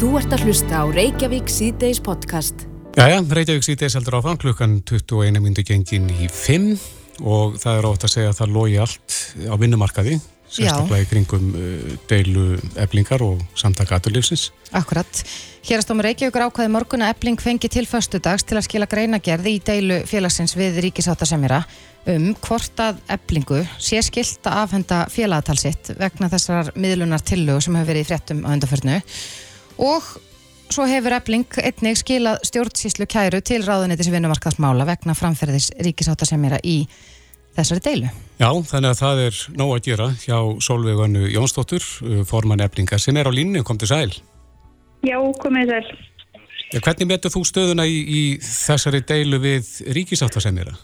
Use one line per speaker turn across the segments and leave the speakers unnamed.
Þú ert að hlusta á Reykjavík C-Days podcast.
Jæja, Reykjavík C-Days heldur áfram klukkan 21 myndi gengin í 5 og það er ótt að segja að það logi allt á vinnumarkaði sérstaklega í kringum uh, deilu eblingar og samtaka aturlífsins.
Akkurat. Hérastómur Reykjavíkur ákvaði morgun að ebling fengi til föstudags til að skila greinagerði í deilu félagsins við ríkisáttasemjara um hvort að eblingu sé skilt að afhenda félagatalsitt vegna þessar miðlunar tillögu sem hefur verið í fréttum á undarförnu og svo hefur ebling einnig skilað stjórnsíslu kæru til ráðuneytis vinnumarkaðsmála vegna framferðis ríkisáttasemjara í þessari deilu.
Já, þannig að það er nóg að gera hjá Solveiganu Jónsdóttur, uh, forman eblinga sem er á línu, kom til sæl.
Já, komið sæl.
Hvernig metur þú stöðuna í, í þessari deilu við ríkisáttasemjara?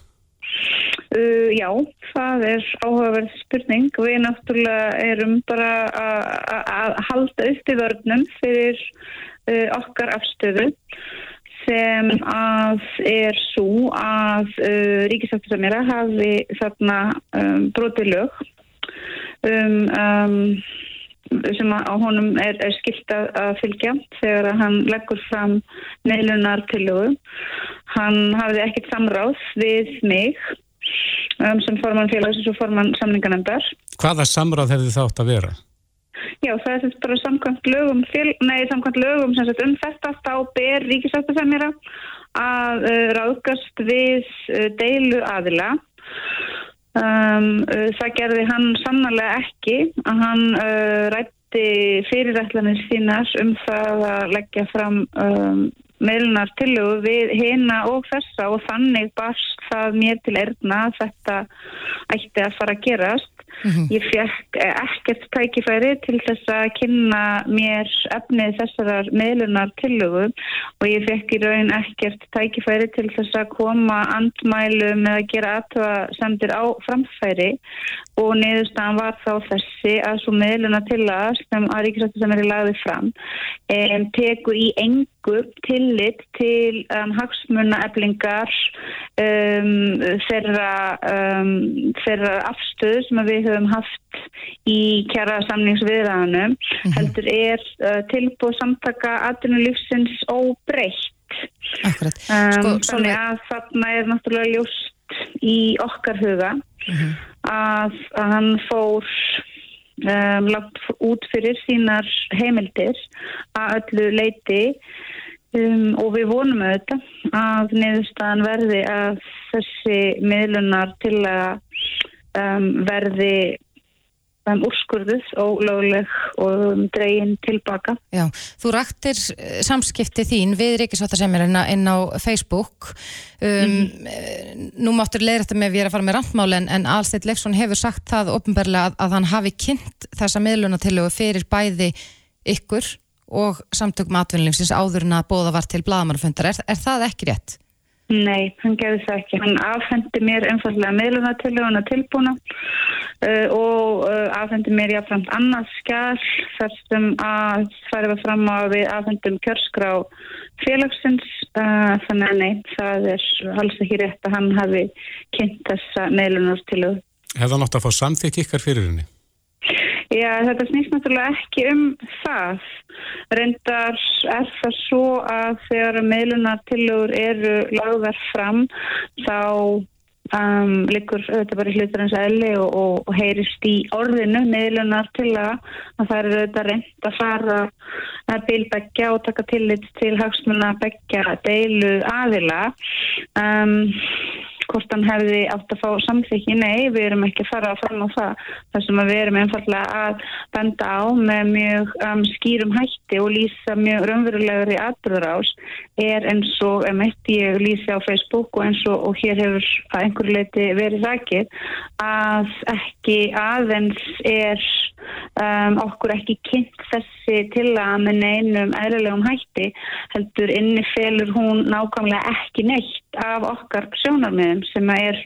Uh, já, það er áhugaverð spurning. Við náttúrulega erum bara að halda upp í vörnum fyrir uh, okkar afstöðu sem að er svo að uh, ríkisaftursamjara hafi þarna um, brotið lög um, um, sem að á honum er, er skilt að fylgja þegar að hann leggur fram neilunar til lögu. Hann hafiði ekkert samráð við mig um, sem forman félags og forman samninganendar.
Hvaða samráð hefði þátt að vera?
Já, það er þetta bara samkvæmt lögum, nei, samkvæmt lögum sem sagt um þetta þá ber ríkisættasemjara að uh, ráðgast við uh, deilu aðila. Um, uh, það gerði hann sannarlega ekki að hann uh, rætti fyrirætlanir sínas um það að leggja fram um, meðlunar tillögu við hina og þessa og þannig barst það mér til erðna að þetta ætti að fara að gerast Mm -hmm. Ég fekk ekkert tækifæri til þess að kynna mér efnið þessarar meðlunar tillögu og ég fekk í raun ekkert tækifæri til þess að koma andmælu með að gera aðtöða sendir á framfæri og niðurstaðan var þá þessi að svo meðlunar tillaga sem að Ríkisrættu sem er í lagði fram um, teku í engu tillit til um, hagsmunna eblingar um, þeirra, þeirra afstöð sem við höfum haft í kjara samningsviðræðanum mm -hmm. heldur er uh, tilbúið samtaka aðrunulífsins óbreytt um, sko, þannig að þarna er náttúrulega ljúst í okkar huga mm -hmm. að, að hann fór um, langt út fyrir sínar heimildir að öllu leiti um, og við vonum auðvitað að niðurstaðan verði að þessi miðlunar til að um, verði um, úrskurðuð og löguleg og um, dreginn tilbaka.
Já, þú raktir eh, samskipti þín við Ríkisváttasemjörina inn á Facebook. Mm. Nú máttur leiðir þetta með að við erum að fara með randmáli en, en Alsteit Leifsson hefur sagt það ofnbarlega að, að hann hafi kynnt þessa miðlunatillögu fyrir bæði ykkur og samtökum atvinnulífsins áður en að bóða var til bladamannfundar. Er, er það ekki rétt?
Nei, hann gerði það ekki. Hann afhendi mér einfallega meðlunartillöguna tilbúna uh, og uh, afhendi mér jáfnframt annars skjál þar sem að færið var fram á við afhendum kjörskrá félagsins uh, þannig að nei, það er alls ekki rétt að hann hafi kynnt þessa meðlunartillögu.
Hefði hann átt að fá samþykk ykkar fyrir henni?
Já, þetta snýst náttúrulega ekki um það. Reyndar er það svo að þegar meilunartillögur eru lagðar fram þá um, likur þetta bara hlutur eins að elli og, og, og heyrist í orðinu meilunartillaga að það eru þetta reynd að fara að bilbækja og taka tillit til hagsmuna að begja deilu aðila. Um, hvort hann hefði átt að fá samþykki, nei, við erum ekki að fara fara á það, þar sem við erum einfallega að benda á með mjög um, skýrum hætti og lýsa mjög raunverulegri atbyrðarás er eins og, ef mitt ég lýsi á Facebook og eins og, og hér hefur að einhverju leiti verið rækið, að ekki aðeins er um, okkur ekki kynnt þessi til að með neinum eðlilegum hætti heldur inni felur hún nákvæmlega ekki neitt af okkar sjónarmiðum sem er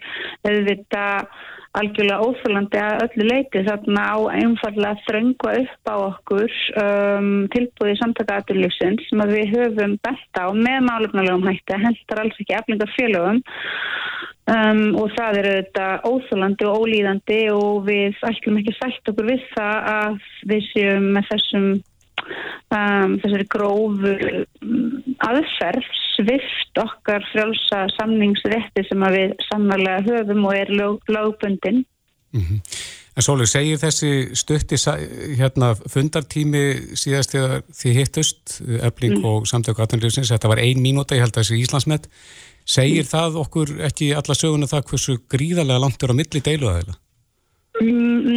auðvitað algjörlega óþúlandi að öllu leiti þarna á einfallega að þröngva upp á okkur um, tilbúið samtaka aðurljófsins sem að við höfum bett á með málefnulegum hætti að hendar alls ekki eflingar félögum um, og það er auðvitað óþúlandi og ólíðandi og við ætlum ekki sætt okkur við það að við séum með þessum um, þessari grófu um, aðferð svift okkar frjálsa samningsrétti sem við sannarlega höfum og er lögbundin.
Mm -hmm. En Sólur, segir þessi stutti hérna, fundartími síðast þegar þið hittust, Ebling mm. og samtöku 18. þetta var ein mínúta, ég held að þessi Íslandsmet, segir mm. það okkur ekki alla söguna það hversu gríðarlega langt er á milli deiluðaðila?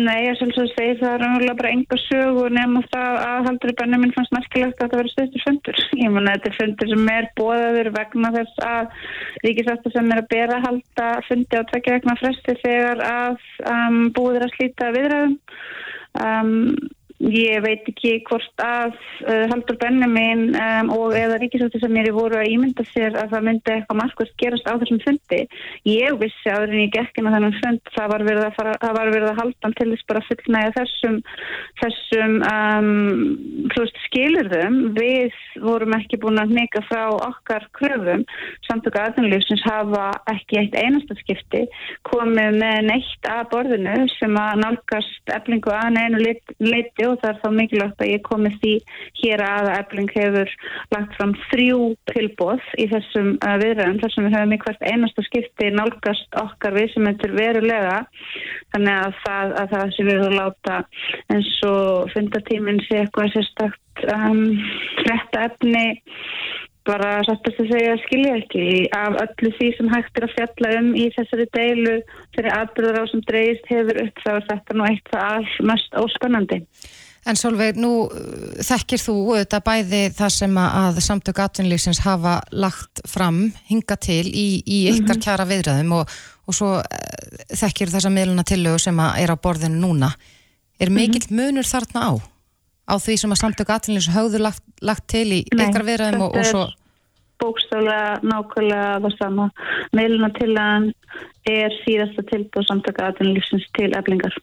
Nei, ég sjálfsög segi það er umhverfað bara enga sög og nefnum það að haldur í bennum minn fannst merkilegt að það verið stöðtur fundur. Ég mun að þetta er fundur sem er bóðaður vegna þess að ríkisvættu sem er að bera halda fundi á tvekja vegna fresti þegar að um, búður að slíta viðræðum. Um, Ég veit ekki hvort að uh, Haldur Benjamin um, og eða ég voru að ímynda sér að það myndi eitthvað markvært gerast á þessum fundi. Ég vissi áður en ég gekkin á þennan fund það var verið að, fara, var verið að halda til þess bara fullnæga þessum, þessum um, skilurðum. Við vorum ekki búin að neka frá okkar kröfum. Samtöku aðunlýfsins hafa ekki eitt einasta skipti komið með neitt að borðinu sem að nálgast eflingu að neinu leiti og og það er þá mikilvægt að ég komi því hér að að Ebling hefur lagt fram þrjú tilbóð í þessum uh, viðræðum þar sem við höfum í hvert einasta skipti nálgast okkar við sem þetta er verulega. Þannig að það, að það sem við höfum láta eins og fundatíminn sé eitthvað sérstakt um, fletta efni bara sættast að segja skilja ekki af öllu því sem hægt er að fjalla um í þessari deilu fyrir aðbyrðar á sem dreist hefur upp þá er þetta nú eitt það mest óspennandi.
En Solveig, nú uh, þekkir þú þetta bæði það sem að samtök atvinnlýsins hafa lagt fram, hinga til í, í ykkar mhm. kjara viðræðum og, og svo uh, þekkir þessa miðluna tillögu sem er á borðinu núna. Er mhm. mikill munur þarna á? Á því sem að samtök atvinnlýsins hafðu lagt, lagt til í Nei, ykkar viðræðum og, og svo...
Bókstaflega nákvæmlega það sama. Miðluna tillagan er síðasta tilbúð samtök atvinnlýsins til eflingar.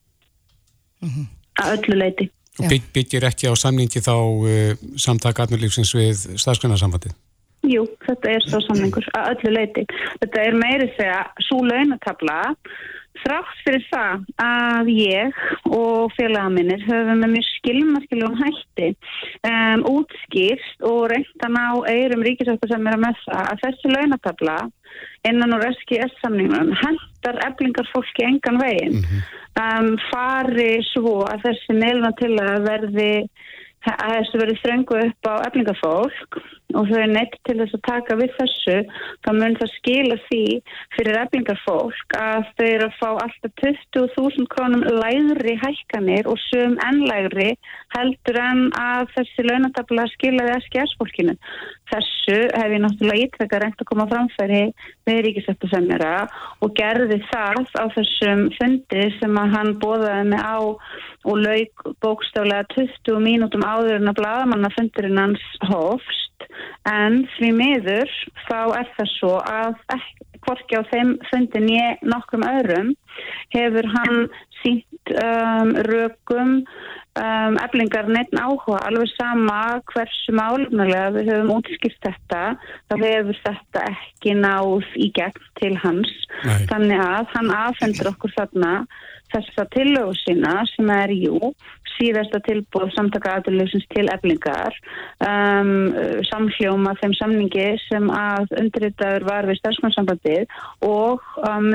Mm -hmm. Að öllu leiti.
Og bygg, byggir ekki á samningi þá uh, samtaka atmjörlífsins við staðskrunnarsambandi?
Jú, þetta er svo samningur að öllu leiti. Þetta er meiri segja svo launatabla þrátt fyrir það að ég og félagaminnir höfum með mjög skilmarskiljum hætti um, útskýrst og reynt að ná eirum ríkisáttu sem er að með það að þessi launatabla innan úr SGS-samningunum hendar eblingar fólki engan veginn mm -hmm. um, fari svo að þessi meiluna til að verði að þessu verið þrengu upp á eflingafólk og þau er neitt til þess að taka við þessu þá mun það skila því fyrir eflingafólk að þau eru að fá alltaf 20.000 krónum læðri hækkanir og sum ennlægri heldur en að þessi launatabla skilaði SGS-fólkinu. Þessu hef ég náttúrulega ítrekka reynd að koma framfæri með ríkisættu semjara og gerði það á þessum fundi sem að hann bóðaði mig á og laug bókstaflega 20 mínútum áður en að bladamanna fundurinn hans hófst en því miður þá er það svo að hvorki á þeim fundin ég nokkrum öðrum hefur hann sínt um, rökum um, eflingar neitt áhuga alveg sama hversu málumlega við höfum útskipt þetta þá hefur þetta ekki náð í gegn til hans Nei. þannig að hann aðfendur okkur þarna þessa tillögu sína sem er jú síðasta tilbúð samtaka aðlöfsins til eflingar um, samhljóma þeim samningi sem að undirritaður var við stafsmannsambandið og um,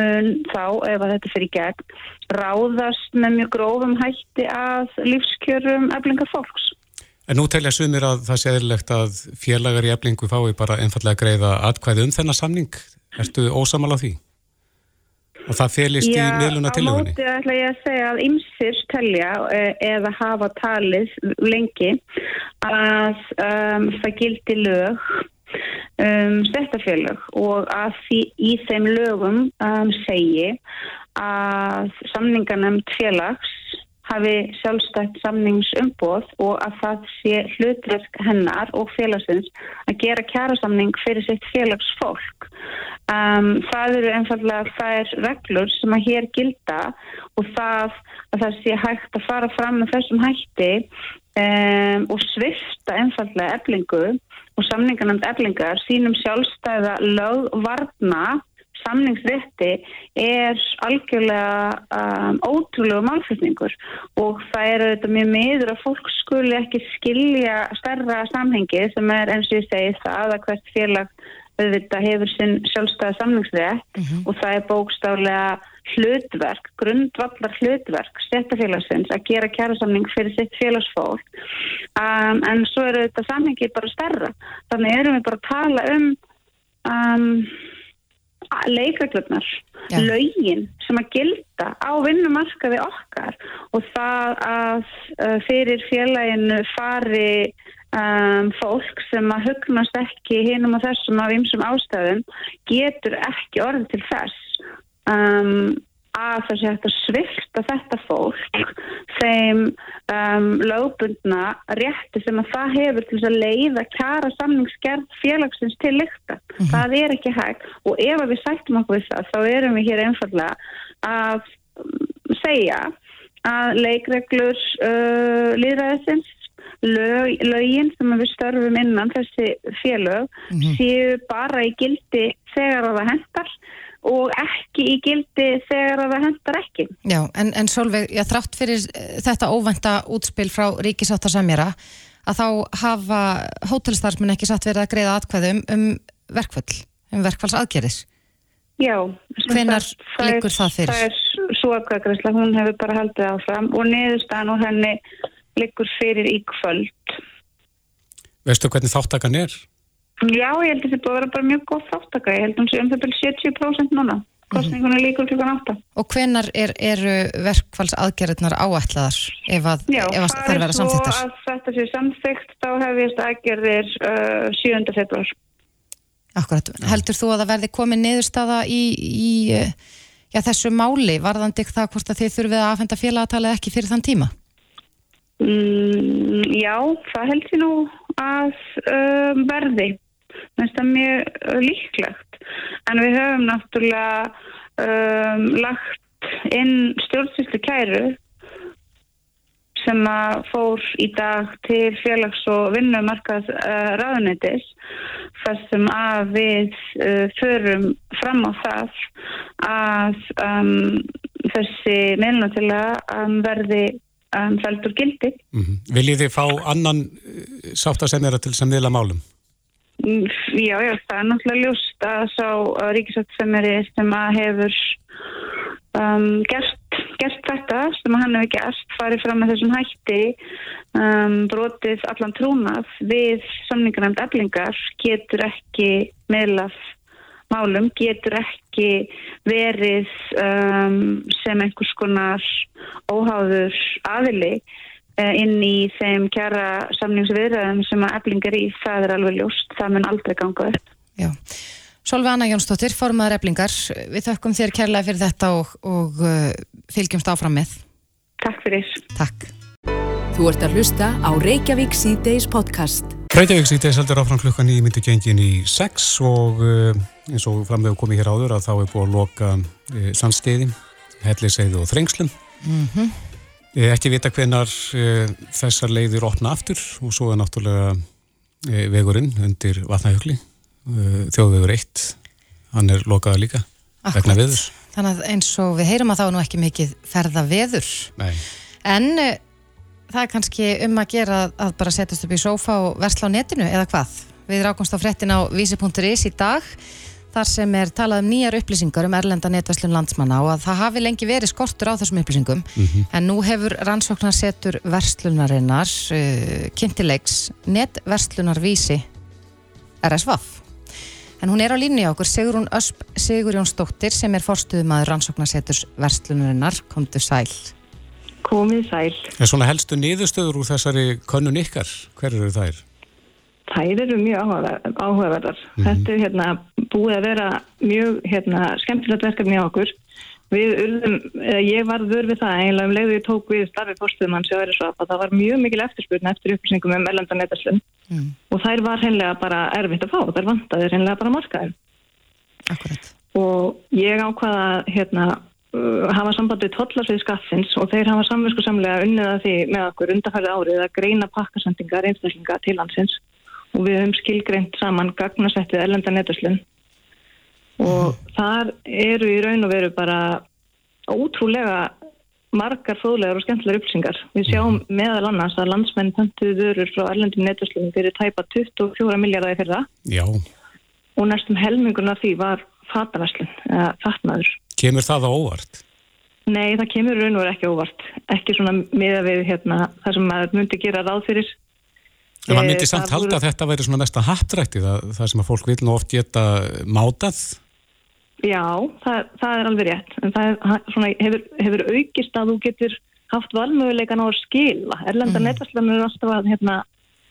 þá ef að þetta fyrir gegn ráðast með mjög grófum hætti að lífskjörum eflingar fólks.
En nú telja sumir að það sé eðlilegt að félagar í eflingu fái bara einfallega greiða atkvæði um þennan samning. Ertu ósamal á því? Og það félist í miðluna tilhugunni?
Já, á móti ætla ég að segja að ymsir telja eh, eða hafa talið lengi að um, það gildi lög um, stættafélög og að því, í þeim lögum um, segi að samningarnemnd félags hafi sjálfstætt samningsumbóð og að það sé hlutverk hennar og félagsins að gera kjærasamning fyrir sitt félagsfólk. Um, það eru einfallega þær reglur sem að hér gilda og það að það sé hægt að fara fram með þessum hætti um, og svifta einfallega eblingu og samningarnand eblingar sínum sjálfstæða lögvarna samningsrétti er algjörlega um, ótrúlega málflutningur og það er auðvitað mjög miður að fólk skuli ekki skilja stærra samhengi sem er eins og ég segi það að hvert félag auðvitað hefur sinn sjálfstæða samningsrétt mm -hmm. og það er bókstálega hlutverk, grundvallar hlutverk stjættafélagsins að gera kjærasamning fyrir sitt félagsfólk um, en svo eru þetta samhengi bara stærra þannig erum við bara að tala um, um leikreglurnar ja. laugin sem að gilda á vinnumarkaði okkar og það að uh, fyrir félaginu fari um, fólk sem að hugnast ekki hinum og þessum af ymsum ástæðum getur ekki orðið til þess um, að það sé hægt að svifta þetta fólk þeim um, lögbundna rétti sem að það hefur til að leiða kjara samningsgerð félagsins til lykta. Mm -hmm. Það er ekki hægt og ef við sættum okkur við það þá erum við hér einfallega að segja að leikreglur uh, líðræðisins lög, lögin sem við störfum innan þessi félög mm -hmm. séu bara í gildi þegar það hendar og ekki í gildi þegar það hendar ekki.
Já, en, en Solveig, já, þrátt fyrir eh, þetta óvænta útspil frá ríkisáttarsamjara að þá hafa hótelstarfsmenn ekki satt verið að greiða atkvæðum um verkvöld, um verkvælsaðgerðis.
Já.
Hvenar liggur það fyrir?
Það er svo aðkvæðgræsla, hún hefur bara haldið áfram og niðurstaðan og henni liggur fyrir í kvöld.
Veistu hvernig þáttakan er?
Já, ég held að þetta búið að vera bara mjög góð þáttaka. Ég held að hún sé um það byrju 70% núna. Kostningunni líkur klukkan 8.
Og hvenar er, eru verkfallsaðgerðnar áætlaðar ef, að,
Já,
ef að það verða samþýttar?
Já, það er svo að þetta sé samþýtt, þá hefist aðgerðir uh, 7. februar.
Akkurat. Heldur þú að það verði komið niðurstaða í, í já, þessu máli? Varðandi það hvort að þið þurfið að afhenda félagatalið ekki fyrir þann tíma?
Mm, já, það held ég nú að um, verði það er mjög uh, líklegt en við höfum náttúrulega um, lagt inn stjórnsýslu kæru sem að fór í dag til félags- og vinnumarkað uh, ráðunitis þar sem að við uh, förum fram á það að um, þessi meðluna til að um, verði um, feldur gildi.
Mm -hmm. Viljið þið fá annan uh, sáttasemjara til sem viðla málum?
Mm, já, já, það er náttúrulega ljúst að sá ríkisáttsefnari sem að hefur um, gert, gert þetta sem hann hefur gert, farið fram með þessum hætti um, brotið allan trúnað við samningarnæmt eflingar getur ekki meðlað málum, getur ekki verið um, sem einhvers konar óháður aðili inn í þeim kjara samningsviðræðum sem að eblingar í það er alveg ljóst, það mun aldrei ganga upp.
Já. Solveig Anna Jónsdóttir, formadur eblingar, við þökkum þér kærlega fyrir þetta og, og uh, fylgjumst áfram með.
Takk fyrir.
Takk.
Þú ert að hlusta á Reykjavík C-Days podcast.
Reykjavík C-Days heldur áfram klukkan í myndi gengin í 6 og uh, eins og framlega komið hér áður að þá er búið að loka uh, sandsteyði, helliseiði og þrengslum. Mhm. Mm ekki vita hvenar e, þessar leiðir opna aftur og svo er náttúrulega e, vegurinn undir vatnahjökli e, þjóðvegur 1 hann er lokaða líka Akkurat. vegna veður
Þannig að eins og við heyrum að þá nú ekki mikið ferða veður
Nei.
en það er kannski um að gera að bara setjast upp í sófa og versla á netinu eða hvað? Við rákumst á frettin á vísi.is í dag þar sem er talað um nýjar upplýsingar um erlenda netverslun landsmanna og að það hafi lengi verið skortur á þessum upplýsingum mm -hmm. en nú hefur rannsóknarsetur verslunarinnar uh, kynntilegs netverslunarvísi RSVAF en hún er á línu á okkur Sigurún Ösp Sigurjónsdóttir sem er forstuðumadur rannsóknarseturs verslunarinnar komdu sæl
komið sæl
Er svona helstu niðurstöður úr þessari könnun ykkar? Hver eru þær?
Þær eru mjög áhugaverðar. Mm -hmm. Þetta er hérna, búið að vera mjög hérna, skemmtilegt verkefni á okkur. Við urðum, ég var vörð við það einlega um leiðu ég tók við starfið verið svo að það var mjög mikil eftirspurn eftir upplýsingum um erlendan netarslun mm. og þær var hennilega bara erfitt að fá, þær vantaði hennilega bara markaðum.
Akkurat.
Og ég ákvaða hérna uh, hafa sambandið tollasvið skaffins og þeir hafa samvinsku samlega unniða því með okkur undarfærið árið að greina pakkasendingar einstaklinga til landsins og við höfum skilgreint saman gagnasettið erlenda netuslun og mm. þar eru í raun og veru bara ótrúlega margar fróðlegar og skemmtilegar upplýsingar. Við sjáum mhm. meðal annars að landsmenn pöntuðu vörur frá erlendum netvöslum fyrir tæpa 24 miljardagi fyrir það.
Já.
Og næstum helmingurna því var fatavöslun, eða fatnaður.
Kemur það á óvart?
Nei, það kemur raun og veru ekki óvart. Ekki svona miða við hérna, það sem maður myndi gera ráð fyrir.
En maður myndi samt halda voru... að þetta væri svona mest að hattrætti, það, það sem að fólk vil nú oft geta mátað
Já, það, það er alveg rétt. En það er, svona, hefur, hefur aukist að þú getur haft valmöguleikan á að skila. Erlenda mm. netværslanir er alltaf að, hérna,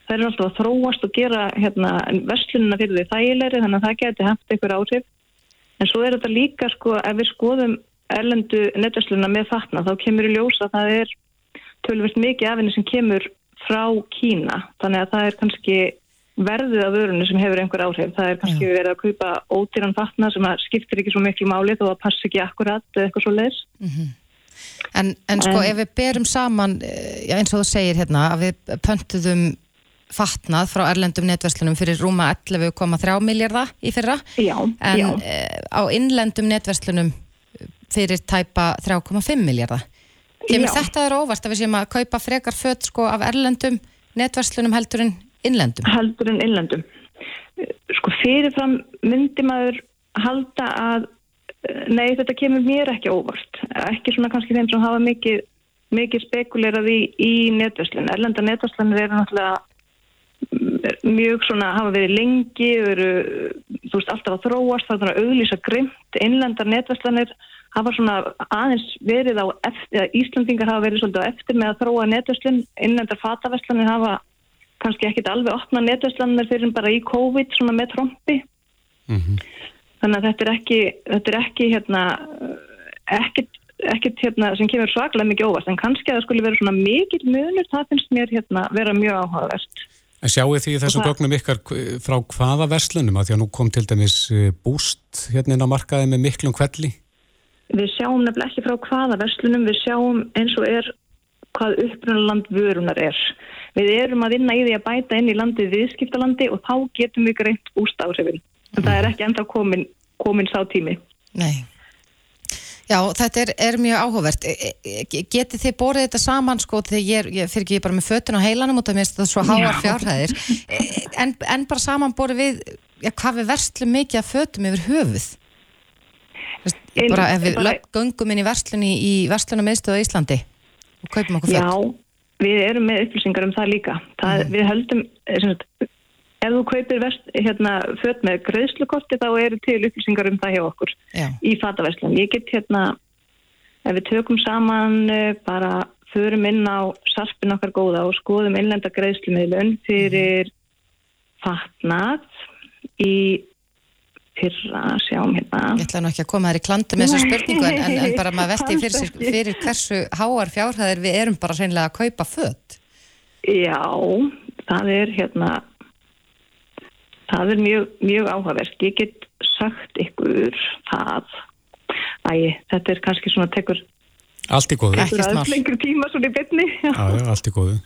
það er alltaf að þróast og gera hérna, verslununa fyrir því þægilegri, þannig að það getur haft einhver áhrif. En svo er þetta líka, sko, ef við skoðum erlendu netværslanina með fatna, þá kemur í ljósa að það er tölvist mikið af henni sem kemur frá Kína. Þannig að það er kannski verðið af vörunni sem hefur einhver áhrif. Það er kannski verið að kaupa ódýran fatna sem skiptir ekki svo miklu máli þó að passa ekki akkurat eða eitthvað svo leis. Mm -hmm.
En, en sko en, ef við berum saman, eh, eins og þú segir hérna, að við pöntuðum fatnað frá erlendum netverslunum fyrir rúma 11,3 miljardar í fyrra
já,
en
já.
Eh, á innlendum netverslunum fyrir tæpa 3,5 miljardar. Kemur já. þetta þér óvart að við séum að kaupa frekar fött sko af erlendum netverslunum heldur en innlendum?
Haldur en innlendum. Sko fyrirfram myndi maður halda að nei þetta kemur mér ekki óvart. Ekki svona kannski þeim sem hafa mikið, mikið spekulerað í, í netvæslun. Erlenda netvæslanir eru náttúrulega mjög svona hafa verið lengi, eru þú veist alltaf að þróast, það er að auðlýsa grimt. Innlendar netvæslanir hafa svona aðeins verið á eftir, Íslandingar hafa verið svolítið á eftir með að þróa netvæslun. Innlendar fatavæslanir hafa kannski ekkit alveg opna netvæslanir fyrir bara í COVID svona með trombi mm -hmm. þannig að þetta er ekki þetta er ekki hérna ekkit, ekkit hérna sem kemur svaklega mikið óvast en kannski að það skulle vera svona mikið munur, það finnst mér hérna vera mjög áhugavert
En sjáu því þessum það... gögnum ykkar frá hvaða verslunum að því að nú kom til dæmis eh, búst hérna inn á markaði með miklum kvelli?
Við sjáum nefnilega ekki frá hvaða verslunum, við sjáum eins og er hvað upprunaland vörunar er. Við erum að vinna í því að bæta inn í landið viðskiptalandi og þá getum við greint úst áhrifin. En mm. það er ekki enda komin, komin sá tími.
Nei. Já, þetta er, er mjög áhugavert. E, e, Getið þið borðið þetta saman, sko, þegar ég, ég fyrir ekki bara með fötun á heilanum út af mér, þetta er svo háar fjárhæðir, e, en, en bara saman borðið við, já, hvað við verslum mikið að fötum yfir höfuð? Ein, bara ef við bara... göngum inn í verslunni í verslunum meðstöðu á Íslandi og kaupum okkur fött.
Já, við erum með upplýsingar um það líka. Það, mm. Við höldum, eh, sagt, ef þú kaupir hérna, föt með greiðslukorti þá eru til upplýsingar um það hjá okkur Já. í fataverslun. Ég get hérna, ef við tökum saman eh, bara förum inn á sarpin okkar góða og skoðum innlenda greiðslumiðlun fyrir mm. fatnað í fyrra, sjáum hérna.
Ég ætla nú ekki að koma þær í klandu með þessu spurningu en, en, en bara maður velti fyrir, fyrir hversu háar fjárhæðir við erum bara reynilega að kaupa född.
Já, það er hérna, það er mjög, mjög áhugavert. Ég get sagt ykkur það, æg, þetta er kannski svona tekur
Allt í góðu.
Ekki smál. Lengur tíma svona í bytni.
Já, já, allt í góðu.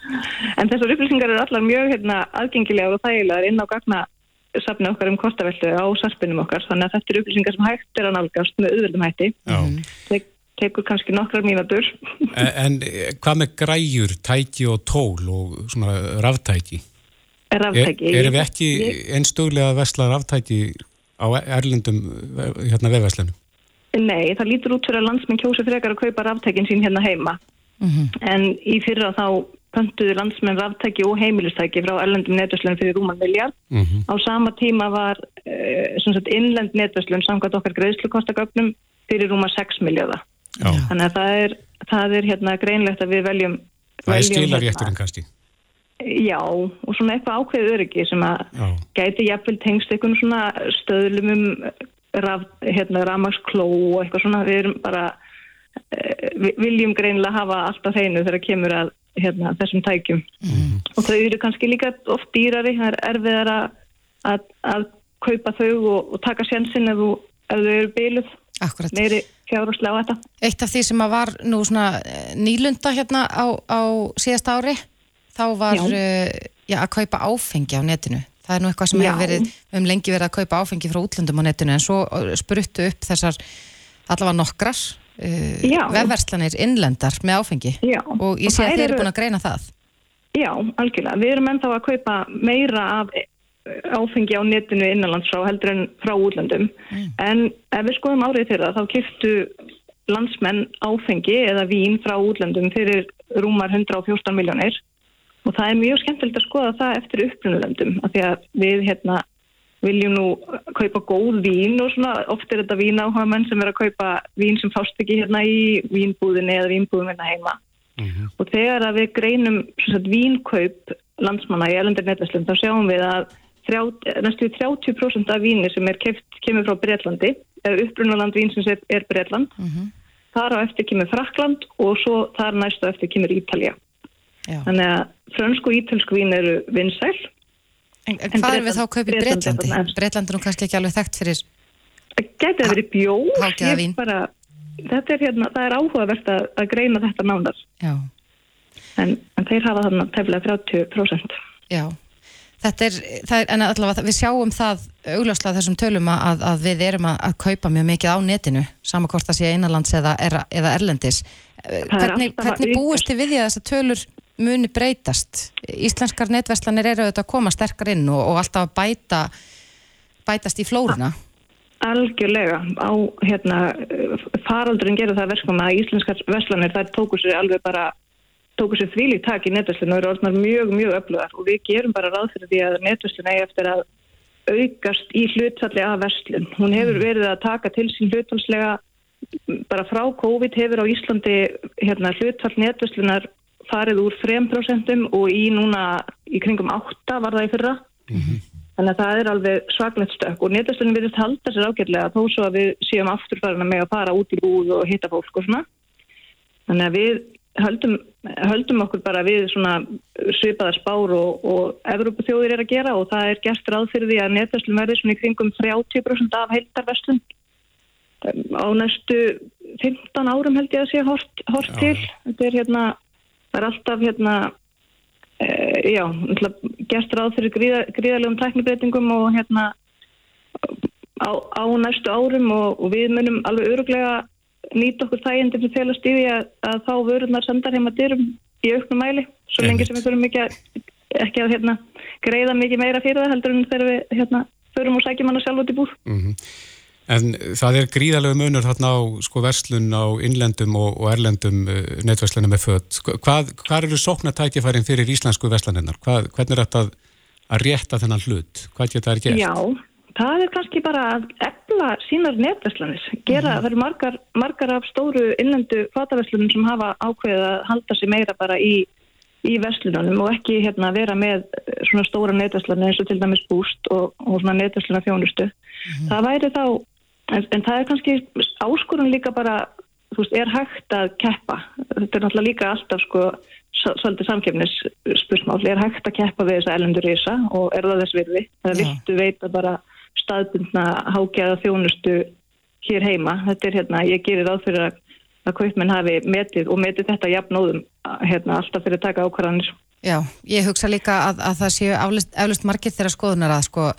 En þessar upplýsingar eru allar mjög hérna, aðgengilega og þægilegar inn á gagna safna okkar um kortaveldu á sarpinum okkar þannig að þetta eru upplýsingar sem hægt er að nálgast með auðvöldum hætti Tek, tekur kannski nokkrar mínatur
en, en hvað með græjur, tæki og tól og svona ráftæki?
Ráftæki
er, Erum við ekki einstöðlega að vesla ráftæki á erlendum hérna vefveslunum?
Nei, það lítur út fyrir að landsmenn kjósa frekar að kaupa ráftækin sín hérna heima mm -hmm. en í fyrra þá pöntuðu landsmenn ráftæki og heimilistæki frá erlendum netverslunum fyrir rúman miljard. Mm -hmm. Á sama tíma var uh, innlend netverslun samkvæmt okkar greiðslukostaköfnum fyrir rúma 6 miljardar. Þannig að það er, það er hérna greinlegt að við veljum...
Það er skilarétturinn kannski?
Já, og svona eitthvað ákveð öryggi sem að Já. gæti jafnvel tengst eitthvað svona stöðlum um raf, hérna, ramagskló og eitthvað svona. Við erum bara, uh, við viljum greinlega hafa allt á hreinu þegar kemur að hérna, þessum tækjum. Mm. og þau eru kannski líka oft dýrari, það er erfiðar að, að, að kaupa þau og, og taka sjansin ef, ef þau eru bíluð meiri fjárhúslega á þetta.
Eitt af því sem var nú svona eh, nýlunda hérna á, á síðast ári þá var já. Uh, já, að kaupa áfengi á netinu. Það er nú eitthvað sem hefur verið, við hefum lengi verið að kaupa áfengi frá útlöndum á netinu en svo uh, spruttu upp þessar allavega nokkrar uh, vefverslanir innlendar með áfengi
Já.
og ég sé að þeir eru búin að greina það.
Já, algjörlega. Við erum ennþá að kaupa meira af áfengi á netinu innanlands frá heldur en frá útlöndum mm. en ef við skoðum árið þeirra þá kiftu landsmenn áfengi eða vín frá útlöndum fyrir rúmar 114 miljónir og það er mjög skemmtilegt að skoða það eftir upprunulöndum af því að við hérna viljum nú kaupa góð vín og svona oft er þetta vín áhuga menn sem er að kaupa vín sem fást ekki hérna í vínbúðinni eða vínbúðum hérna heima mm -hmm. og þegar að við greinum sagt, vínkaup landsmanna í elendir netverslum þá sjáum við að næstu 30% af víni sem er keft kemur frá Breitlandi, eða upprunaland vín sem er, er Breitland mm -hmm. þar á eftir kemur Frakland og svo þar næstu eftir kemur Ítalja Já. þannig að frönsku og ítölsku vín eru vinsæl
En, en, hvað er við þá að kaupa í Breitlandi? Breitlandi er nú kannski ekki alveg þekkt fyrir
Gæti að verið bjó bara, þetta er hérna, það er áhugavert að, að greina þetta nánar. En, en þeir hafa þarna tefnilega 30%
Já. Þetta er, er, en allavega við sjáum það augljóslega þessum tölum að, að við erum að, að kaupa mjög mikið á netinu saman hvort það sé einanlands eða, eða erlendis. Hvernig, hvernig búist þið við því að þessar tölur muni breytast? Íslenskar netverslanir eru auðvitað að koma sterkar inn og, og alltaf að bæta, bætast í flóruna.
Algjörlega. Á hérna, faraldurinn gerur það verkum að íslenskar verslanir þær tóku sér alveg bara tóku sér þvílík tak í netverslinu og eru orðnar mjög, mjög öflugar og við gerum bara ráð fyrir því að netverslinu eigi eftir að aukast í hlutfalli af verslun. Hún hefur mm. verið að taka til sín hlutfallslega bara frá COVID hefur á Íslandi hérna, hlutfall netverslunar farið úr 3% og í núna í kringum 8 var það í fyrra. Mm -hmm. Þannig að það er alveg svaklegt stök og netverslunum verðist halda sér ágjörlega þó svo að við séum afturfærana með að fara út í búð og hitta fólk og svona. Þannig að við höldum, höldum okkur bara við svona svipaðar spár og, og Evrópaþjóðir er að gera og það er gert ráð fyrir því að netverslun verði svona í kringum 30% af heildarverslun á næstu 15 árum held ég að sé hort, hort til þetta er hérna það er alltaf hérna e, já, gert ráð fyrir gríða, gríðalegum tæknibreitingum og hérna á, á næstu árum og, og við munum alveg öruglega nýta okkur þægindi sem félast því að, að þá vörunar sendar heima dyrum í auknum mæli svo lengi sem við þurfum ekki að, ekki að hérna, greiða mikið meira fyrir það heldur en þegar við hérna, förum og sækjum hana sjálf út í búr mm -hmm.
En það er gríðalegu munur þarna á sko verslun á innlendum og, og erlendum uh, netverslunum með född. Hvað, hvað eru sóknartækifærin fyrir íslensku verslanennar? Hvernig er þetta að, að rétta þennan hlut? Hvað getur það gert?
Já, Það er kannski bara að efla sínar netverslanir, gera, mm. það eru margar, margar af stóru innlendu fataverslunum sem hafa ákveðið að halda sig meira bara í, í verslunum og ekki hérna, vera með svona stóra netverslanir eins og til dæmis búst og, og svona netversluna þjónustu. Mm. Það væri þá, en, en það er kannski áskorun líka bara, þú veist, er hægt að keppa. Þetta er náttúrulega líka alltaf sko svolítið samkefnisspursmál, er hægt að keppa við þessa ellendur reysa og er það þess virði. Það viltu veita bara staðbundna hákjæða þjónustu hér heima. Þetta er hérna, ég gerir ráð fyrir að, að kaupmenn hafi metið og metið þetta jafnóðum hérna, alltaf fyrir að taka ákvarðanir.
Já, ég hugsa líka að, að það séu eflust margir þeirra skoðunar að sko,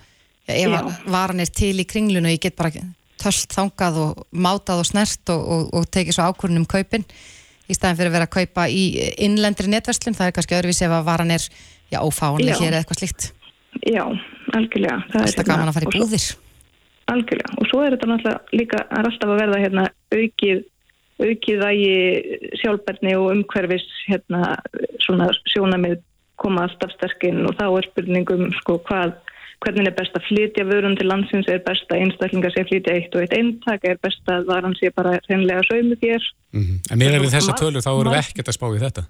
ef varan er til í kringlunu, ég get bara töllt þangað og mátað og snert og, og, og tekið svo ákvörnum kaupin í staðin fyrir að vera að kaupa í innlendri netverslun, það er kannski öðruvísi ef að varan er já, ófáanlega hér eða eitthvað slíkt.
Já, algjörlega.
Það er hérna, gaman að fara í búðir.
Algjörlega. Og svo er þetta náttúrulega líka, er alltaf að verða hérna aukið, aukið vægi sjálfberðni og umhverfis hérna svona sjónamið koma alltaf sterkinn og þá er spurningum sko hvað, hvernig er best að flytja vörun til landsins, er best að einstaklinga sé flytja eitt og eitt eintak, er best að varan sé bara reynlega sömu þér.
Mm -hmm. En meðan við þessa tölu þá eru við ekkert að spá í þetta?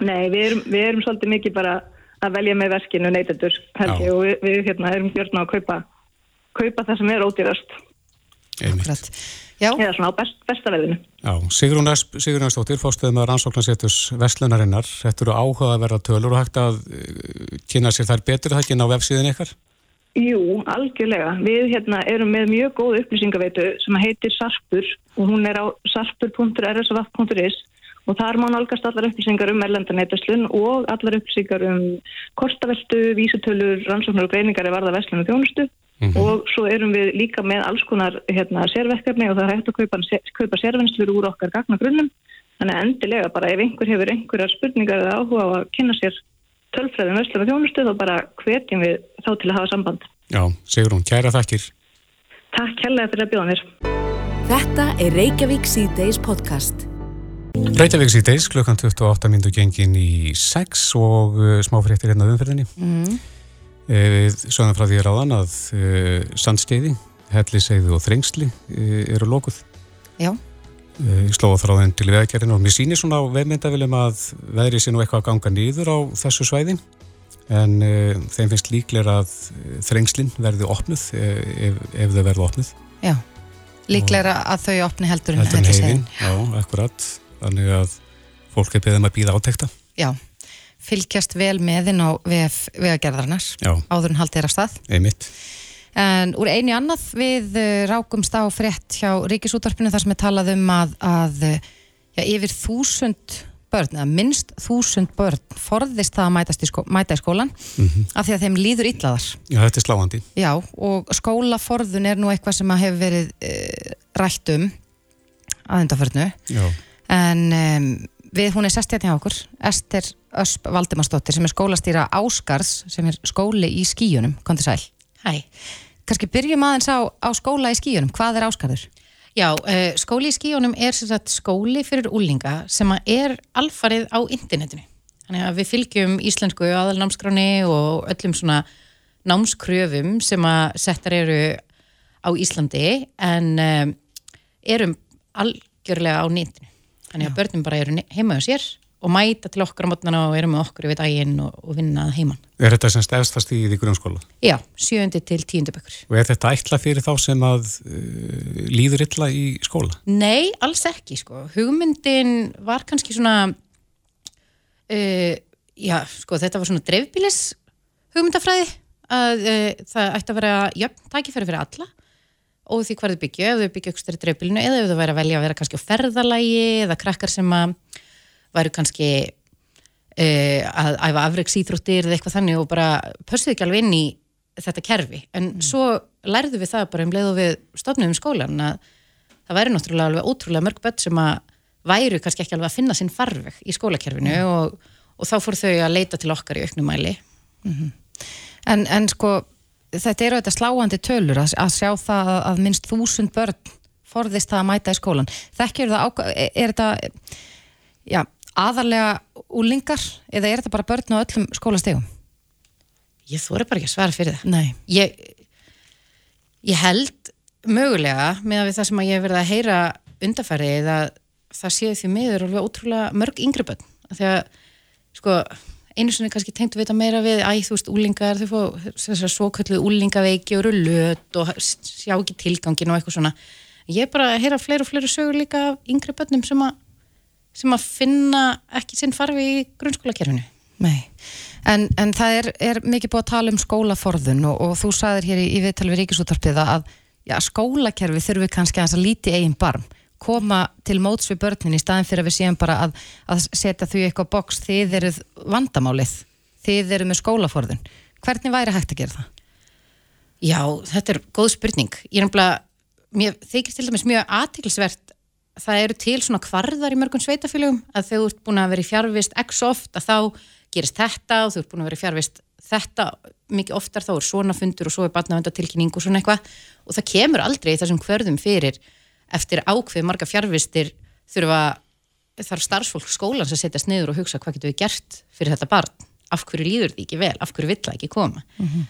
Nei, við erum, við erum svolítið mikið bara að velja með verkinu neytendur og við, við hérna, erum gjörna að kaupa, kaupa það sem er ódýrast eða svona á best, besta veðinu
Sigrun Æstóttir, fórstuðið með rannsóknarsétus Vestlunarinnar, þetta eru áhuga að verða tölur og hægt að uh, kynna sér þær betur það ekki ná vefsíðin ykkar?
Jú, algjörlega. Við hérna, erum með mjög góð upplýsingaveitu sem heitir Sarpur og hún er á sarpur.rsvaf.is og þar má nálgast allar upplýsingar um erlendaneytaslun og allar upplýsingar um kortaveltu, vísutölur, rannsóknar og greiningar er varða vestlunum þjónustu mm -hmm. og svo erum við líka með alls konar hérna, sérverkefni og það er hægt að kaupa, kaupa sérvinnslur úr okkar gagnagrunnum þannig að endilega bara ef einhver hefur einhverjar spurningar eða áhuga á að kynna sér tölfræðin vestlunum þjónustu þá bara hvetjum við þá til að hafa samband.
Já, segur hún, kæra þakkir.
Takk kærlega fyrir að bjóða mér.
Þetta er Reykjavík C-Days podcast.
Reykjavík C-Days klukkan 28 mindu gengin í 6 og uh, smáfréttir hérna umferðinni. Mm. Við sögum frá því ráðan að uh, sandsteiði, helliseiði og þrengsli uh, eru lókuð.
Já.
Ég slóða frá þenn til veðgerðinu og mér sýnir svona á veðmyndavilum að veðri sé nú eitthvað að ganga nýður á þessu svæði en þeim finnst líklega að þrengslinn verði opnuð ef, ef þau verði opnuð.
Já, líklega að þau opni heldur en
helliseiðin. Já, akkurat þannig að fólk er beðið með að býða átekta.
Já, fylgjast vel meðinn á vegagerðarnar áður en haldið er að stað.
Einmitt.
En úr eini annað við eh, rákumst á frétt hjá Ríkisútvarpinu þar sem er talað um að, að já, yfir þúsund börn, eða minnst þúsund börn forðist það að í skó, mæta í skólan mm -hmm. af því að þeim líður ítlaðar.
Já, þetta er sláandi.
Já, og skólaforðun er nú eitthvað sem hefur verið e, rætt um aðundaförnu. Já en um, við, hún er sestið hérna hjá okkur Ester Ösp Valdimarsdóttir sem er skólastýra Áskarðs sem er skóli í skíunum, kom til sæl.
Hæ.
Kanski byrjum aðeins á, á skóla í skíunum, hvað er Áskarður?
Já, uh, skóli í skíunum er sagt, skóli fyrir úlinga sem er alfarið á internetinu. Þannig að við fylgjum íslensku aðalnámskráni og öllum svona námskröfum sem að settar eru á Íslandi en um, erum algjörlega á nýttinu þannig að börnum bara eru heima á sér og mæta til okkar á mótnana og eru með okkur við daginn og, og vinnað heimann.
Er þetta semst efstast í því grunnskóla?
Já, sjöndi til tíundu bökkur.
Og er þetta ætla fyrir þá sem að uh, líður illa í skóla?
Nei, alls ekki sko. Hugmyndin var kannski svona uh, já, sko þetta var svona dreifbílis hugmyndafræði að uh, það ætti að vera jöfn tækifæri fyrir alla og því hvað þau byggja, ef þau byggja ekstra í dreifbílinu eða ef þau væri að velja að vera kannski á ferðalægi eða krakkar sem að væri kannski uh, að æfa afreiksýþróttir eða eitthvað þannig og bara pössuðu ekki alveg inn í þetta kerfi, en mm. svo lærðu við það bara um leið og við stofnum skólan að það væri náttúrulega alveg ótrúlega mörg börn sem að væru kannski ekki alveg að finna sinn farveg í skólakerfinu mm. og, og þá fór þau að leita til okkar í auknumæli mm -hmm.
en, en sko þetta eru þetta sláandi tölur að, að sjá það að minnst þúsund börn forðist það að mæta í skólan þekkir það, er þetta já, aðarlega úlingar eða er þetta bara börn á öllum skólastegum?
Ég þóri bara ekki að svara fyrir
það. Nei.
Ég, ég held mögulega með að við það sem að ég hef verið að heyra undarfærið að það séu því miður alveg ótrúlega mörg yngri börn. Þegar sko einu sinni kannski tengt að vita meira við æ, þú veist, úlingar, þau fá svokölluð úlingaveiki og eru löt og sjá ekki tilgangin og eitthvað svona. Ég er bara að heyra fleiri og fleiri sögur líka af yngri börnum sem að sem að finna ekki sinn farfi í grunnskólakerfinu.
En, en það er, er mikið búið að tala um skólaforðun og, og þú sagðir hér í, í viðtalvi Ríkisúttarpið að já, skólakerfi þurfi kannski að líti eigin barm koma til móts við börnin í staðin fyrir að við séum bara að, að setja þau eitthvað boks þið eruð vandamálið. Þið eruð með skólaforðun. Hvernig væri hægt að gera það?
Já, þetta er góð spurning. Ég er náttúrulega, þykir til dæmis mjög aðtilsvert það eru til svona kvarðar í mörgum sveitafélögum að þau ert búin að vera í fjárvist x oft að þá gerist þetta og þau ert búin að vera í fjárvist þetta. Mikið oftar þá er svona fundur og svo er batnavendatilkynning og svona eitthvað. Og það kemur aldrei þessum hverðum fyrir eftir ákveð marga fjárvistir þurfa þarf starfsfólk skólans að setjast niður og hugsa hvað getur við gert fyrir þetta barn? Af hverju líður því ekki vel, af hverju vill það ekki koma? Mm -hmm.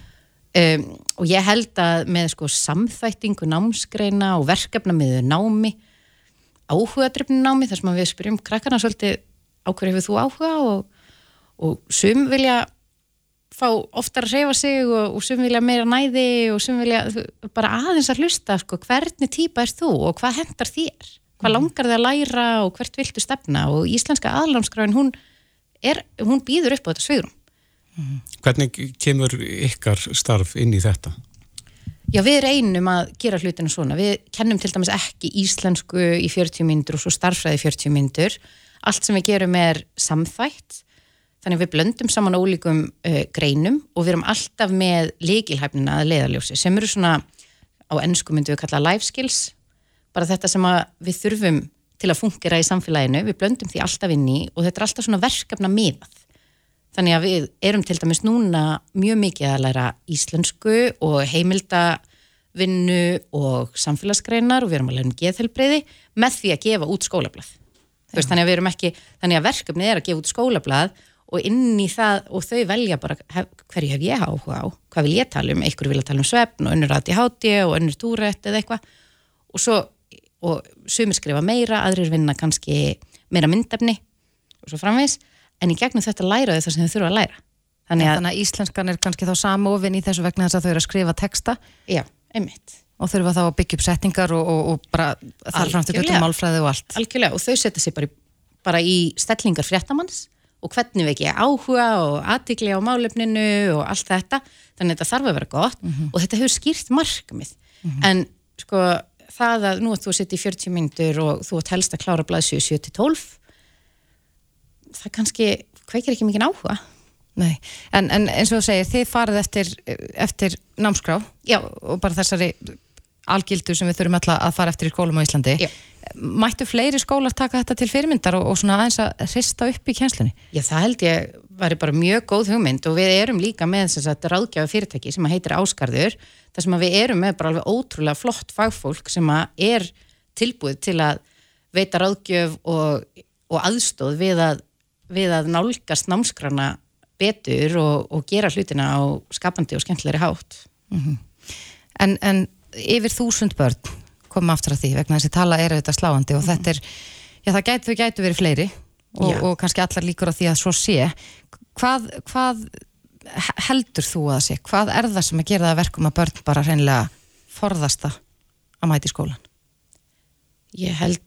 um, og ég held að með sko samþættingu námsgreina og verkefna með námi áhugadrifni námi þar sem við spyrjum krakkarna svolítið á hverju hefur þú áhuga? og, og sum vilja fá oftar að reyfa sig og, og sem vilja meira næði og sem vilja bara aðeins að hlusta sko, hvernig týpa er þú og hvað hendar þér? Hvað mhm. langar þið að læra og hvert viltu stefna? Og íslenska aðlámskráin hún, hún býður upp á þetta svigurum
mhm. Hvernig kemur ykkar starf inn í þetta?
Já, við reynum að gera hlutinu svona. Við kennum til dæmis ekki íslensku í 40 myndur og svo starfræði 40 myndur allt sem við gerum er samþætt þannig að við blöndum saman ólíkum uh, greinum og við erum alltaf með líkilhæfnina að leiðaljósi sem eru svona á ennsku myndum við kalla life skills. Bara þetta sem við þurfum til að fungera í samfélaginu, við blöndum því alltaf inn í og þetta er alltaf svona verkefna miðað þannig að við erum til dæmis núna mjög mikið að læra íslensku og heimildavinnu og samfélagsgreinar og við erum að læra um geðhelbreyði með því að gefa út skólablað. Þannig að við erum ekki, þannig að verkefni er að gefa út skólablað og inn í það og þau velja bara hverju hef ég áhuga á, hvað vil ég tala um? Einhverju vilja tala um svefn og önnur aðti háti og önnur túrætt eða eitthvað. Og svo, og sumir skrifa meira aðrir vinna kannski meira myndefni og svo framvegs en í gegnum þetta læraðu það sem þau þurfa að læra.
Þannig að, Þannig að íslenskan er kannski þá samofinn í þessu vegna þess að þau eru að skrifa texta.
Já, einmitt.
Og þurfa þá að byggja upp setningar og, og, og bara þar framstöku til málfræði og allt.
Algjörlega, og þau setja sér bara, bara í stellingar fréttamanns og hvernig við ekki áhuga og aðtikli á málefninu og allt þetta þannig að þetta þarf að vera gott mm -hmm. og þetta hefur skýrt markmið mm -hmm. en sko það að nú að þú sitt í 40 myndur og þú átt helst að klára blæðsju 7-12 það kannski kveikir ekki mikið áhuga
Nei, en, en eins og þú segir þið farið eftir, eftir námskrá
Já.
og bara þessari algildu sem við þurfum alltaf að fara eftir í skólum á Íslandi
Já
mættu fleiri skólar taka þetta til fyrirmyndar og, og svona aðeins að hrista upp í kjenslunni?
Já, það held ég væri bara mjög góð hugmynd og við erum líka með þess að ráðgjáða fyrirtæki sem heitir Áskarður þar sem við erum með bara alveg ótrúlega flott fagfólk sem er tilbúið til að veita ráðgjöf og, og aðstóð við að, við að nálgast námskrana betur og, og gera hlutina á skapandi og skemmtilegri hátt.
Mm -hmm. en, en yfir þúsund börn koma aftur að því vegna þessi tala er auðvitað sláandi og mm. þetta er, já það gætu, gætu verið fleiri og, og kannski allar líkur á því að svo sé hvað, hvað heldur þú að sé, hvað er það sem að gera það verkum að börn bara reynilega forðasta að mæti skólan?
Ég held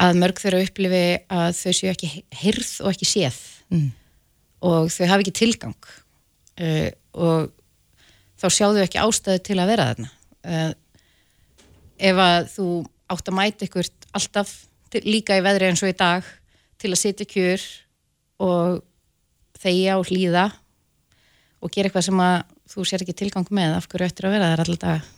að mörg þeirra upplifi að þau séu ekki hyrð og ekki séð mm. og þau hafi ekki tilgang uh, og þá sjáðu ekki ástæðu til að vera þarna uh, ef að þú átt að mæta ykkur alltaf til, líka í veðri eins og í dag til að sitja kjur og þegja og hlýða og gera eitthvað sem að þú sér ekki tilgang með af hverju ættir að vera þar alltaf dag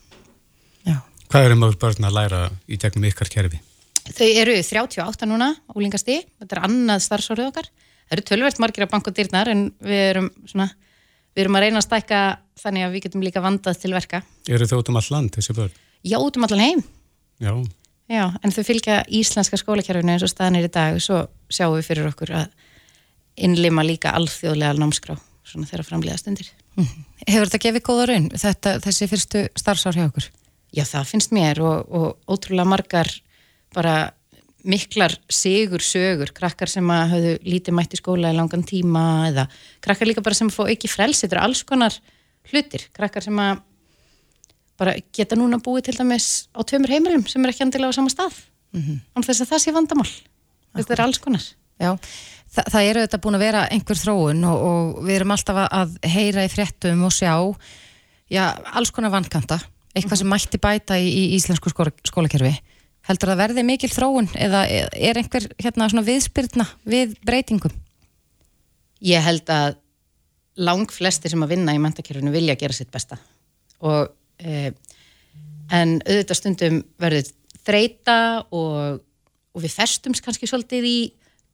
Já. Hvað eru mjög börn að læra í gegnum ykkar kerfi?
Þau eru 38 núna, úlingasti þetta er annað starfsórið okkar það eru tölvert margir af bankotýrnar en við erum svona, við erum að reyna að stækka þannig að við getum líka vandað til verka
Eru þau út um all land þessi börn?
Já, út um allan heim.
Já.
Já, en þau fylgja íslenska skólakjærfinu eins og staðnir í dag og svo sjáum við fyrir okkur að innlima líka alþjóðlega námskrá svona þeirra framlega stundir. Mm.
Hefur þetta gefið góða raun, þetta, þessi fyrstu starfsár hjá okkur?
Já, það finnst mér og, og ótrúlega margar bara miklar sigur sögur, krakkar sem að hafðu lítið mætt í skóla í langan tíma eða krakkar líka bara sem fá ekki frels, þetta er alls konar hlutir, krakkar sem að bara geta núna búið til dæmis á tveimur heimilum sem er ekki andilega á sama stað. Mm -hmm. en þess að það sé vandamál. Þetta er alls konar.
Já, Þa, það eru þetta búin að vera einhver þróun og, og við erum alltaf að heyra í fréttum og sjá já, alls konar vankanta. Eitthvað sem mætti bæta í, í íslensku skólakerfi. Heldur það verði mikil þróun eða er einhver hérna svona viðspyrna við breytingum?
Ég held að lang flesti sem að vinna í mentakerfinu vilja gera sitt besta. Og en auðvitað stundum verður þreita og, og við festumst kannski svolítið í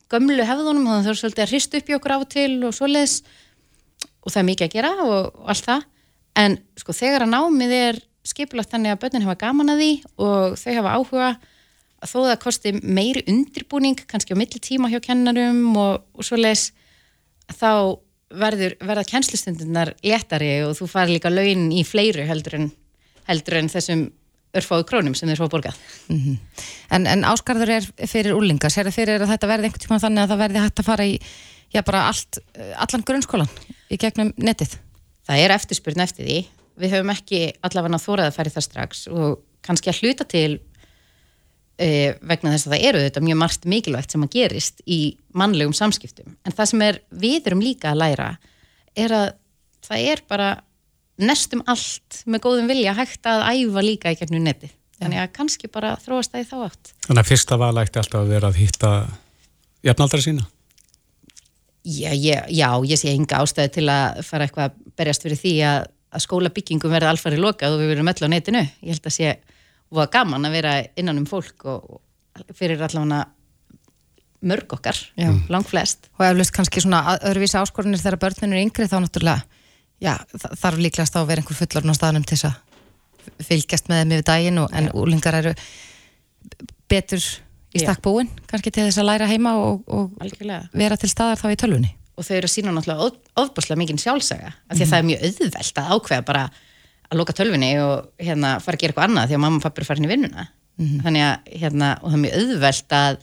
gömlu hefðunum og það er svolítið að hristu upp í okkur á til og svoleiðis. Og það er mikið að gera og, og allt það. En sko þegar að námið er skipilagt þannig að börnin hefa gaman að því og þau hefa áhuga að þó það kosti meiri undirbúning kannski á milli tíma hjá kennarum og, og svoleiðis þá verður, verða kennslustundunar léttari og þú fari líka launin í fleiru heldur en, heldur en þessum örfáðu krónum sem þeir svo borgað. Mm -hmm.
en, en áskarður er fyrir úlinga, sér það fyrir að þetta verði einhvern tíma þannig að það verði hægt að fara í já bara allt, allan grunnskólan í gegnum netið?
Það er eftirspurn eftir því. Við höfum ekki allavega þórað að í það strax og kannski að hluta til e, vegna þess að það eru þetta mjög margt mikilvægt sem að gerist í mannlegum samskiptum en það sem er við erum líka að læra er að það er bara nestum allt með góðum vilja hægt að æfa líka í gegnum neti þannig að kannski bara þróast það í þá átt
Þannig að fyrsta val ætti alltaf að vera að hitta jafnaldra sína?
Já, ég, já, ég sé enga ástæði til að fara eitthvað að berjast fyrir því að, að skólabyggingum verði alfarið lokað og við verðum öll á netinu. Ég held að sé voða gaman að vera innan um fólk og, og fyrir allavega mörg okkar,
Já.
lang flest.
og eflust kannski svona öðruvísi áskorunir þegar börnin eru yngri þá náttúrulega já, þa- þarf líklegast þá að vera einhver fullorinn á staðnum til þess að fylgjast með þeim yfir daginn og, en úlingar eru betur í
Já.
stakk búin kannski til þess að læra heima og, og vera til staðar þá í tölvunni.
Og þau eru að sína náttúrulega of- ofboðslega mikið sjálfsaga, af því að það er mjög auðvelt að ákveða bara að loka tölvinni og hérna fara að gera eitthvað annað því að mamma og pappi eru farin í vinnuna. Þannig að hérna, og það er mjög auðvelt að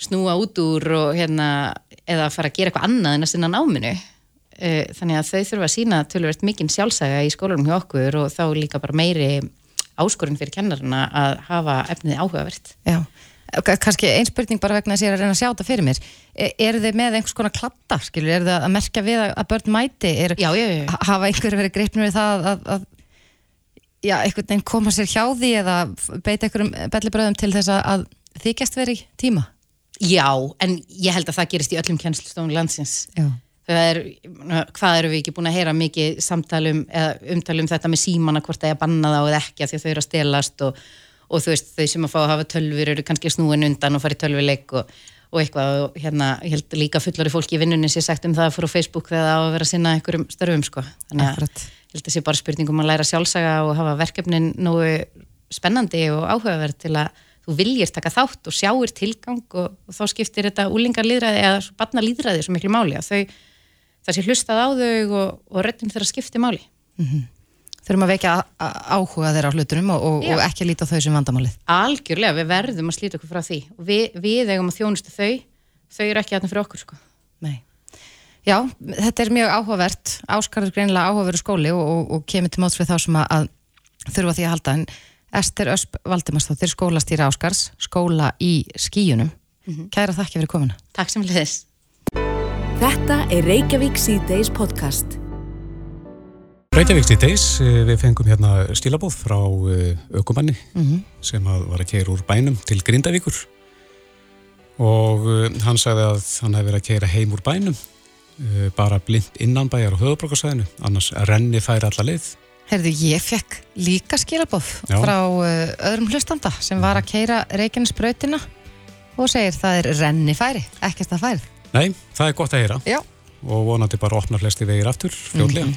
snúa út úr og hérna, eða fara að gera eitthvað annað en að sinna náminu þannig að þau þurfa að sína tölvöld mikið sjálfsaga í skólanum hjá okkur og þá líka bara meiri áskorun fyrir kennarina að hafa efnið áhugavert.
Já, kannski ein spurning bara vegna þess að ég er að reyna að sjá þetta fyrir mér. E eru þið með einhvers konar klatta, skilur, eru þið að merkja við að að börn mæti, er,
Já, já, já.
Ha- hafa einhverju verið greipnum við það að, að já, einhvern veginn koma sér hjá því eða beita einhverjum bellibröðum til þess að, að þykjast verið í tíma?
Já, en ég held að það gerist í öllum kennslustofnum landsins.
Já,
er, hvað eru við ekki búin að heyra mikið samtalum eða umtalum þetta með símana hvort það er að banna það og ekki af því að þau eru að stelast og, og þú veist þau sem að fá að hafa tölfur eru kannski snúin undan og fara í tölvuleik og, og eitthvað og hérna ég held líka fullari fólki í vinnunni sé sagt um það að fóra á Facebook þegar það á að vera að sinna einhverjum störfum sko. Þannig að held að sé bara spurningum að læra sjálfsaga og hafa verkefnin nógu spennandi og áhugaverð til að þú viljir taka þátt og sjáir tilgang og, og þá skiptir þetta úlingarlýðræði eða barna líðræði svo miklu máli að þau það sé hlustað á þau og, og röddinn þeirra skipti máli.
þurfum að vekja áhuga þeirra á hlutunum og, og, og ekki líta þau sem vandamálið.
Algjörlega, við verðum að slíta okkur frá því. Og við, við eigum að þjónustu þau þau eru ekki þarna fyrir okkur sko.
Já, þetta er mjög áhugavert. Áskarður greinilega áhugaveru skóli og, og, og kemur til móts við þá sem að, að þurfa því að halda. En Ester Ösp Valdimarsdóttir skólastýra Áskars skóla í skíunum Kæra þakki fyrir komuna.
Takk sem leðis.
Þetta er Reykjavík C-Days podcast.
Reykjavík til deis, við fengum hérna stílabóð frá aukumanni sem að var að keira úr bænum til Grindavíkur og uh, hann sagði að hann hefði verið að keira heim úr bænum uh, bara blind innan bæjar á höfubrókarsæðinu, annars renni færi alla leið.
Herðu, ég fekk líka skilabóð
Já.
frá öðrum hlustanda sem var að keira Reykjanesbrautina og segir það er rennifæri, ekkert að færið
Nei, það er gott að heyra
Já,
og vonandi bara opna flesti vegir aftur fljóðlega. En,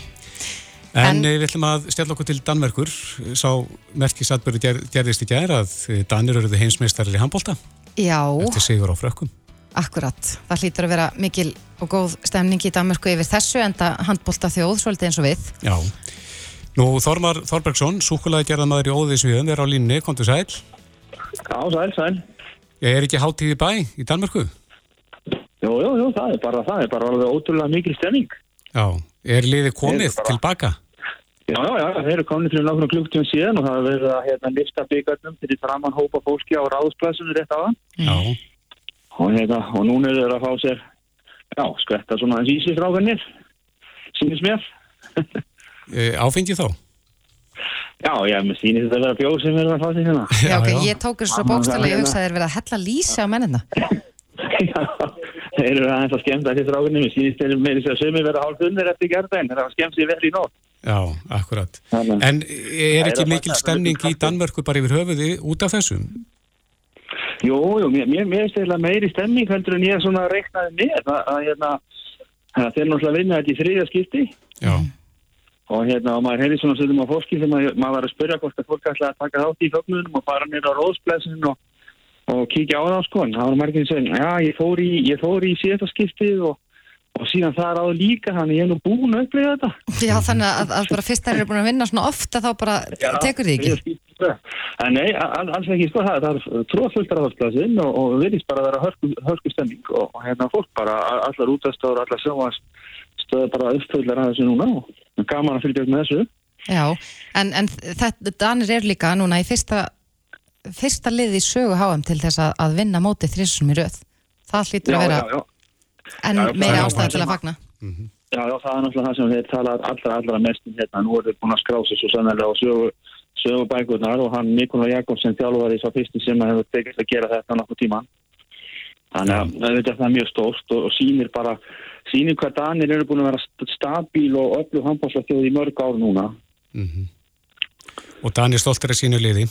En-
en við ætlum að stjalla okkur til Danmerkur, sá merkisatbyrðu ger, gerðist í gær að eh, Danir eruðu heimsmeistarir í handbólta
já
eftir sigur á frökkum.
Akkurat, það hlýtur að vera mikil og góð stemning í Danmörku yfir þessu enda handbólta þjóð svolítið eins og við.
Já. Nú, Þormar Þorbergsson, súkulega gerðamaður í Óðisviðum, er á línni, komdu sæl.
Já, sæl, sæl.
Ég er ekki hátíð í bæ í Danmörku.
Jú, jú, jú, það er bara það, er bara alveg ótrúlega mikil stemning.
Já. Er liðið komið
bara-
tilbaka?
Já, já, já, þeir eru komin fyrir nákvæmlega klukktíma síðan og það er verið að hérna lifta byggarnum fyrir framann hópa fólki á ráðsplæsunu rétt á það.
Já.
Og, hérna, og núna er þeir að fá sér, já, skvetta svona aðeins ísi fráganir, sínist mér.
E, áfengi þá?
Já, já, mér sínist þetta að vera bjóð sem er að fá sér hérna.
Já, ok,
já.
ég tók þessu svo
Amma,
bókstælega, ég
hérna.
hugsaði þeir verið að hella lýsi á mennina.
Já, þeir eru aðeins að skemmta þessi fráganir, mér sínist þeir með þess að sömu vera hálf funnir eftir gerðdæn, þeir hafa skemmt sér vel í nótt.
Já, akkurat.
Þannig-
En er ekki
er
mikil stemning
er
í Danmörku bara yfir höfuði út af þessum?
Jú, jú, mér, mér, finnst eiginlega meiri stemning heldur en ég svona reiknaði með að, hérna, að þeir náttúrulega vinna þetta í þriðja skipti
Já.
og hérna og maður heyrði svona stundum á fólki sem að, maður var að spyrja hvort að fólk ætlaði að taka þátt í fögnunum og fara nýra á róðsplæsin og, og kíkja á það sko en það var margir sem já ég fór í, ég fór í síðasta skiptið og, og síðan það er áður líka þannig ég er nú búin að upplifa þetta.
Já, þannig að, að bara fyrst þær eru búin að vinna svona ofta þá bara tekur því ekki.
En nei, all, alls ekki sko það, það er tróðfullt ráðsplæsin og, og virðist bara að vera hörku, hörku stemning og, og hérna fólk bara, allar útastöður, allar sjóast bara uppfullar að þessu núna og gaman að fylgja upp með þessu.
Já, en, en þetta, Danir er líka núna í fyrsta, fyrsta liði í sögu HM til þess að, að vinna mótið þrissum í röð. Það hlýtur að vera
já, já.
enn
Já,
meira
það er það
til að fagna.
Já, já, það er náttúrulega það sem þeir tala allra, allra mest um hérna. Nú er þeir búin að skrá sig svo sannlega á sögu, sögu bækurnar og hann Nikola Jakobsen þjálfari sá fyrsti sem hefur tekist að gera þetta nokkuð tíma. Þannig að þetta er mjög stórt og, og sýnir bara, sýnir hvað Danir eru búin að vera stabíl og öllu handbólsakjóði í mörg ár núna.
Mm -hmm. Og Danir stoltir að sínu liði.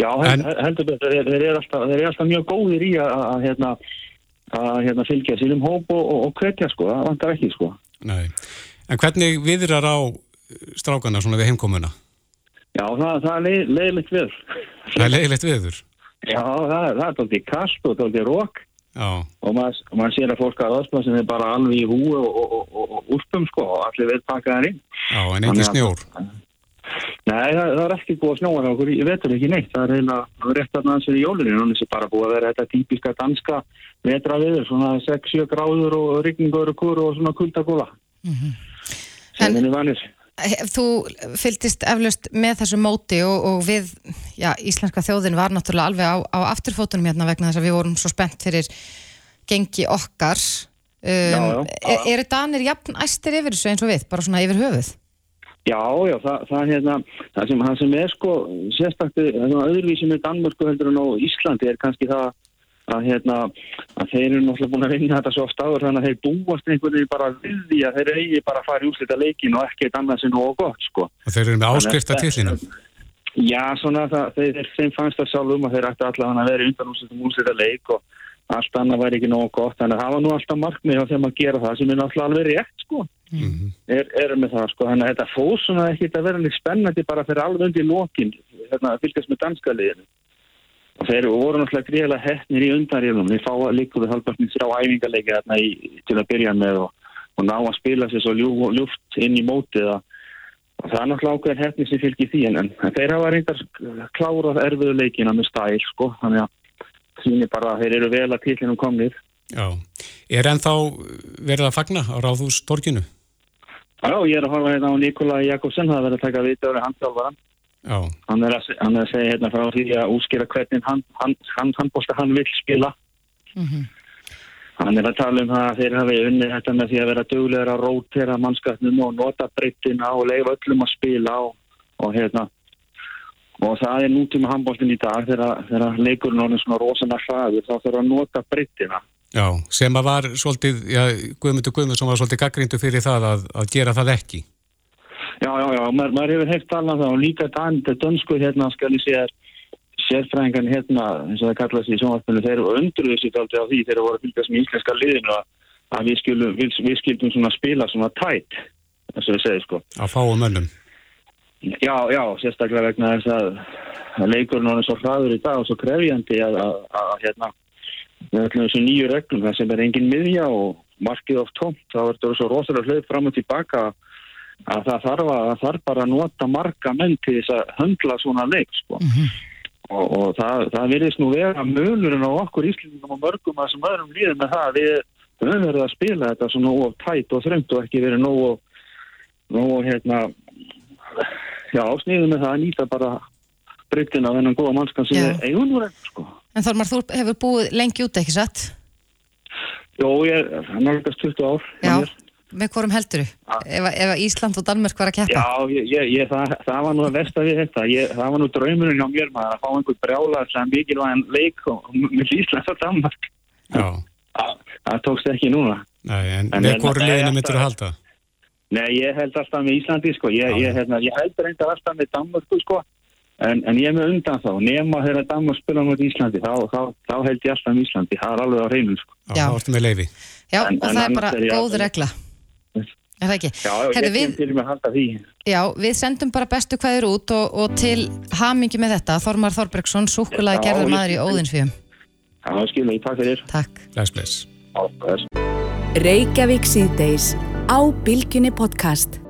Já, en, heldur betur, þeir, þeir eru alltaf, alltaf mjög góðir í að, hérna, að hérna, fylgja sínum hóp og, og, og kvetja sko, það vantar ekki sko.
Nei, en hvernig viðrar á strákana svona við heimkomuna?
Já, það, það er leið, leiðilegt við.
Það er leiðilegt viður?
Já, það, það er tóltið kast og tóltið rók og maður, maður sér að fólk að aðspilsin er bara alveg í húi og, og, og, og úrspum sko og allir við taka það inn.
Já, en ekki snjór?
Nei, það, það er ekki búið að snjóa það ég veitur ekki neitt, það er eiginlega rétt að næðast í jólurinn og þessi bara búið að vera þetta típiska danska vetra viður, svona 6-7 gráður og rigningur og kur og svona kuldagóla. Mm -hmm. Henni vanir.
Þú fylgist eflaust með þessu móti og, og við, já, Íslenska þjóðin var náttúrulega alveg á, á afturfótunum hérna vegna þess að við vorum svo spennt fyrir gengi okkar. Um, já, já, já. Er, er Danir jafn æstir yfir þessu eins og við, bara svona yfir höfuð?
Já, já, það, það, hérna, það, sem, sem er sko sérstaklega, öðruvísi með Danmörku heldur en á Íslandi er kannski það að, hérna, að þeir eru náttúrulega búin að vinna þetta svo oft áður þannig að þeir búast einhvern veginn bara við því að þeir eigi bara að fara í úslita leikin og ekkert annað sem nógu gott sko.
Og þeir eru með áskrifta tillinum?
Já, svona það, þeir, þeim fannst það sjálf um að þeir ætti allavega að vera undan úslita leik og allt annað væri ekki nógu gott þannig að það var nú alltaf markmið á þeim að gera það sem er náttúrulega alveg rétt sko. Mm -hmm. er, er með það sko, þannig að þetta fóð svona ekkert að vera spennandi bara fyrir alveg undir lokin, hérna, fylgjast með danska liðinu og þeir voru náttúrulega gríðilega hefnir í undarjölum við fá að líka við halvpartins þrjá æfingarleiki þarna í, til að byrja með og, og ná að spila sér svo ljú, ljúft inn í mótið og, og það er náttúrulega ákveðin hefnir sem fylgir því en, en þeir hafa reyndar klárað erfiðu leikina með stæl sko þannig að þínir bara að þeir eru vel að tillinum komnið
Já, er ennþá verið að fagna á Ráðhústorkinu?
Já, ég er að horfa hérna á Nikola Jakobsen það verið að taka vita á handhjálfaran Hann er, að, hann er að segja hérna frá því að útskýra hvernig hann, hann, hann, hann, hann vil spila. Mm -hmm. Hann er að tala um það að þeir hafi unnið þetta með því að vera dögulegur að rótera mannskapnum og nota breyttina og leiða öllum að spila og, og hérna. Og það er nútíma handbóltinn í dag þegar, leikurinn orðin svona rosalega hraður þá þurfa að nota breyttina.
Já, sem að var svolítið, já, Guðmundur Guðmundsson var svolítið gaggrindu fyrir það að, að gera það ekki.
Já, já, já, maður, maður hefur heilt talað um það og líka þetta dönsku hérna skal ég segja sérfræðingan hérna eins og það kallaðs í sjónvarpinu þeir eru undruðið sér aldrei á því þeir eru voru að fylgjast með íslenska liðinu að við, skilum, við, við skildum svona spila svona tætt þess að við segja sko.
Að fáu mönnum?
Já, já, sérstaklega vegna þess að leikurinn er svo hraður í dag og svo krefjandi að, að, að hérna við ætlum þessu nýju reglum það sem er engin miðja og markið oft tómt þá er þetta svo rosalega hlaup fram og tilbaka að að það þarf, að, það þarf bara að nota marga menn til þess að höndla svona leik sko. mm -hmm. og, og það, það virðist nú vera mölurinn á okkur íslendingum og mörgum að sem öðrum líður með það við höfum verið að spila þetta svona of tætt og þröngt og ekki verið nógu nógu hérna já, sniðum með það að nýta bara breytin af þennan góða mannskan sem er eigunur sko.
En Þormar, þú hefur búið lengi út, ekki satt?
Jó, ég er nálgast 20 ár
Já, með hvorum heldur þú? Ef, ef Ísland og Danmark var að keppa?
Já, ég, ég, það, það var nú að versta við þetta. Ég, það var nú draumurinn á mér maður að fá einhvern brjála sem mikilvægin leik með Ísland og Danmark. Já. Það, það tókst ekki núna.
Nei, en, en með hvoru liðinu myndur þú halda?
Nei, ég held alltaf með Íslandi, sko. Ég, hérna, ég held reyndar alltaf með Danmarku, sko. En, en ég er með undan þá. Nefna þegar Danmark spila mot Íslandi, þá, þá, þá held ég alltaf með Íslandi. Það er alveg á reynum, sko.
Já, Já. þá ertu með leiði.
Já, en, og það er bara góð regla. Er það ekki?
Já, Herri, við, til með að halda því.
Já, við sendum bara bestu hvaðir út og, og til hamingi með þetta, Þormar Þorbergsson, súkulega gerður maður í Óðinsvíum.
Já, skilja, ég takk fyrir.
Takk.
Bless, bless.
Já, bless.
Reykjavík síðdeis á Bilginni podcast.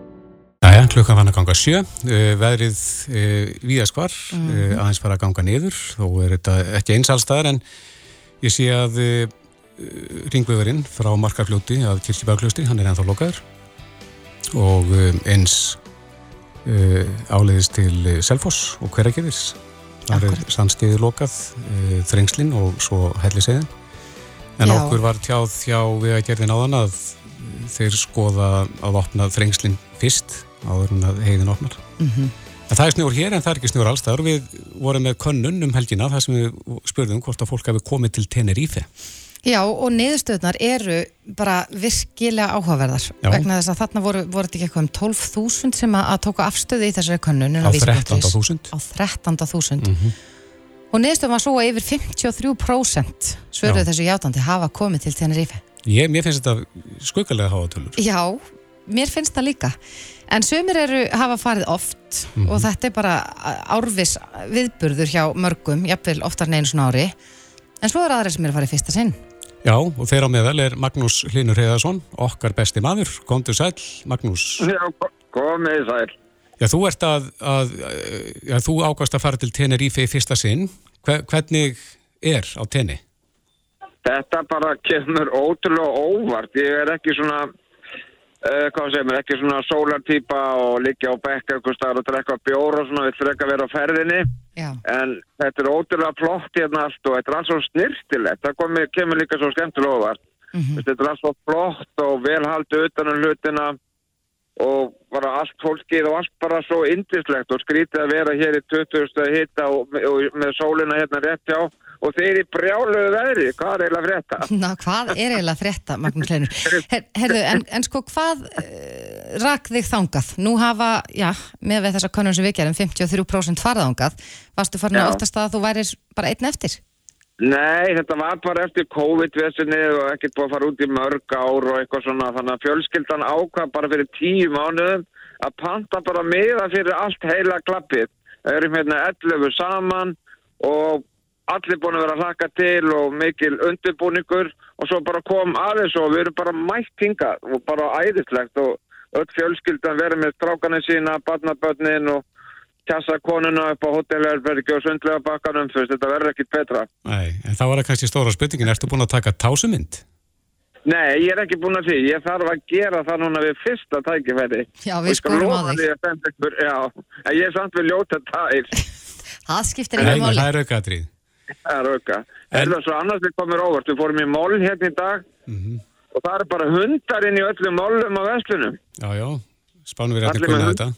Æja, klukkan fann að ganga sjö, uh, veðrið uh, víðaskvar, mm -hmm. uh, aðeins fara að ganga niður, þó er þetta ekki eins allstaðar en ég sé að ringvöðurinn frá Markarfljóti af Kirkjubæðakljósti, hann er ennþá lokaður. Og eins uh, áleiðist til Selfoss og Hveragerðis. Þar er sannstiðið lokað uh, þrengslinn og svo helliseiðin en Já. okkur var tjáð hjá við að gerðin áðan að þeir skoða að opna þrengslinn fyrst áður en að heiðin opnar
mm -hmm.
Það er snjór hér en það er ekki snjór alls. Það eru við vorum með könnun um helgina þar sem við spurðum hvort að fólk hafi komið til Tenerife.
Já, og niðurstöðunar eru bara virkilega áhugaverðar
Já.
vegna þess að þarna voru, voru þetta ekki eitthvað um 12.000 sem að, að tóka afstöðu í þessari könnun
Á 13.000.
Á 13.000 og niðurstöðum var svo að yfir 53% svöruðu
Já.
þessu játandi hafa komið til Tenerife
Ég, mér finnst þetta skuggalega háatölur.
Já, mér finnst það líka en sömur eru hafa farið oft
Mhm.
og þetta er bara árvis viðburður hjá mörgum jafnvel oftar en einu svona ári en svo eru aðrir sem eru í fyrsta sinn
Já, og þeirra á meðal er Magnús Hlinur Heiðarsson, okkar besti maður. Komdu sæl, Magnús.
Já, komið sæl.
Já, þú ert að, að já, þú ákast að fara til Tenerife í fyrsta sinn. Hve- Hvernig er á tenni?
Þetta bara kemur ótrúlega óvart. Ég er ekki svona, uh, hvað segir mér, ekki svona sólartýpa og liggja á bekka eitthvað staðar og drekka bjór og svona, við þurfum að vera á ferðinni.
Já,
En þetta er ótrúlega flott hérna allt og þetta er allt svo snirtilegt. Það komi, kemur líka svo skemmtilega óvart.
Mhm.
Þetta er allt svo flott og vel haldið utan um hlutina og bara allt fólkið og allt bara svo indislegt og skrítið að vera hér í 20. hitta og, og með sólina hérna rétt hjá og þeir í brjáluðu veðri, hvað er eiginlega frétta?
Ná, hvað er eiginlega frétta, Magnús Leinur? Her, herðu, en, en sko, hvað uh, rak þig þangað? Nú hafa, já, með við þessa könnun sem við gerum, 53% farðangað. Varstu farin að óttast að þú værir bara einn eftir?
Nei, þetta var bara eftir COVID-vesinni og ekkert búið að fara út í mörg ár og eitthvað svona, þannig að fjölskyldan ákvað bara fyrir tíu mánuðum að panta bara miða fyrir allt heila klappið. Það erum hérna 11 saman og allir búin að vera að hlaka til og mikil undirbúningur og svo bara kom aðeins og við erum bara mætt hingað og bara æðislegt og öll fjölskyldan verið með strákaninn sína, barnabönnin og kjassa konuna upp á hotelherbergi og sundlega bakkanum, þú veist, þetta verður ekkit betra.
Nei, en það var kannski stóra spurningin. Ertu búin að taka tásumynd?
Nei, ég er ekki búin að því. Ég þarf að gera það núna við fyrsta tækifæri.
Já, við
því að ykkur, já, en ég er samt við ljóta tær.
Það skiptir ekki
nei,
máli.
það er aukaðrið.
Það er auka.
En-
En það svo annars við komum óvart. Við fórum í mól hérna í dag
Mhm.
og það er bara hundar inn í öllum mólum á veslunum.
Já, já, spánum við að kunna þetta.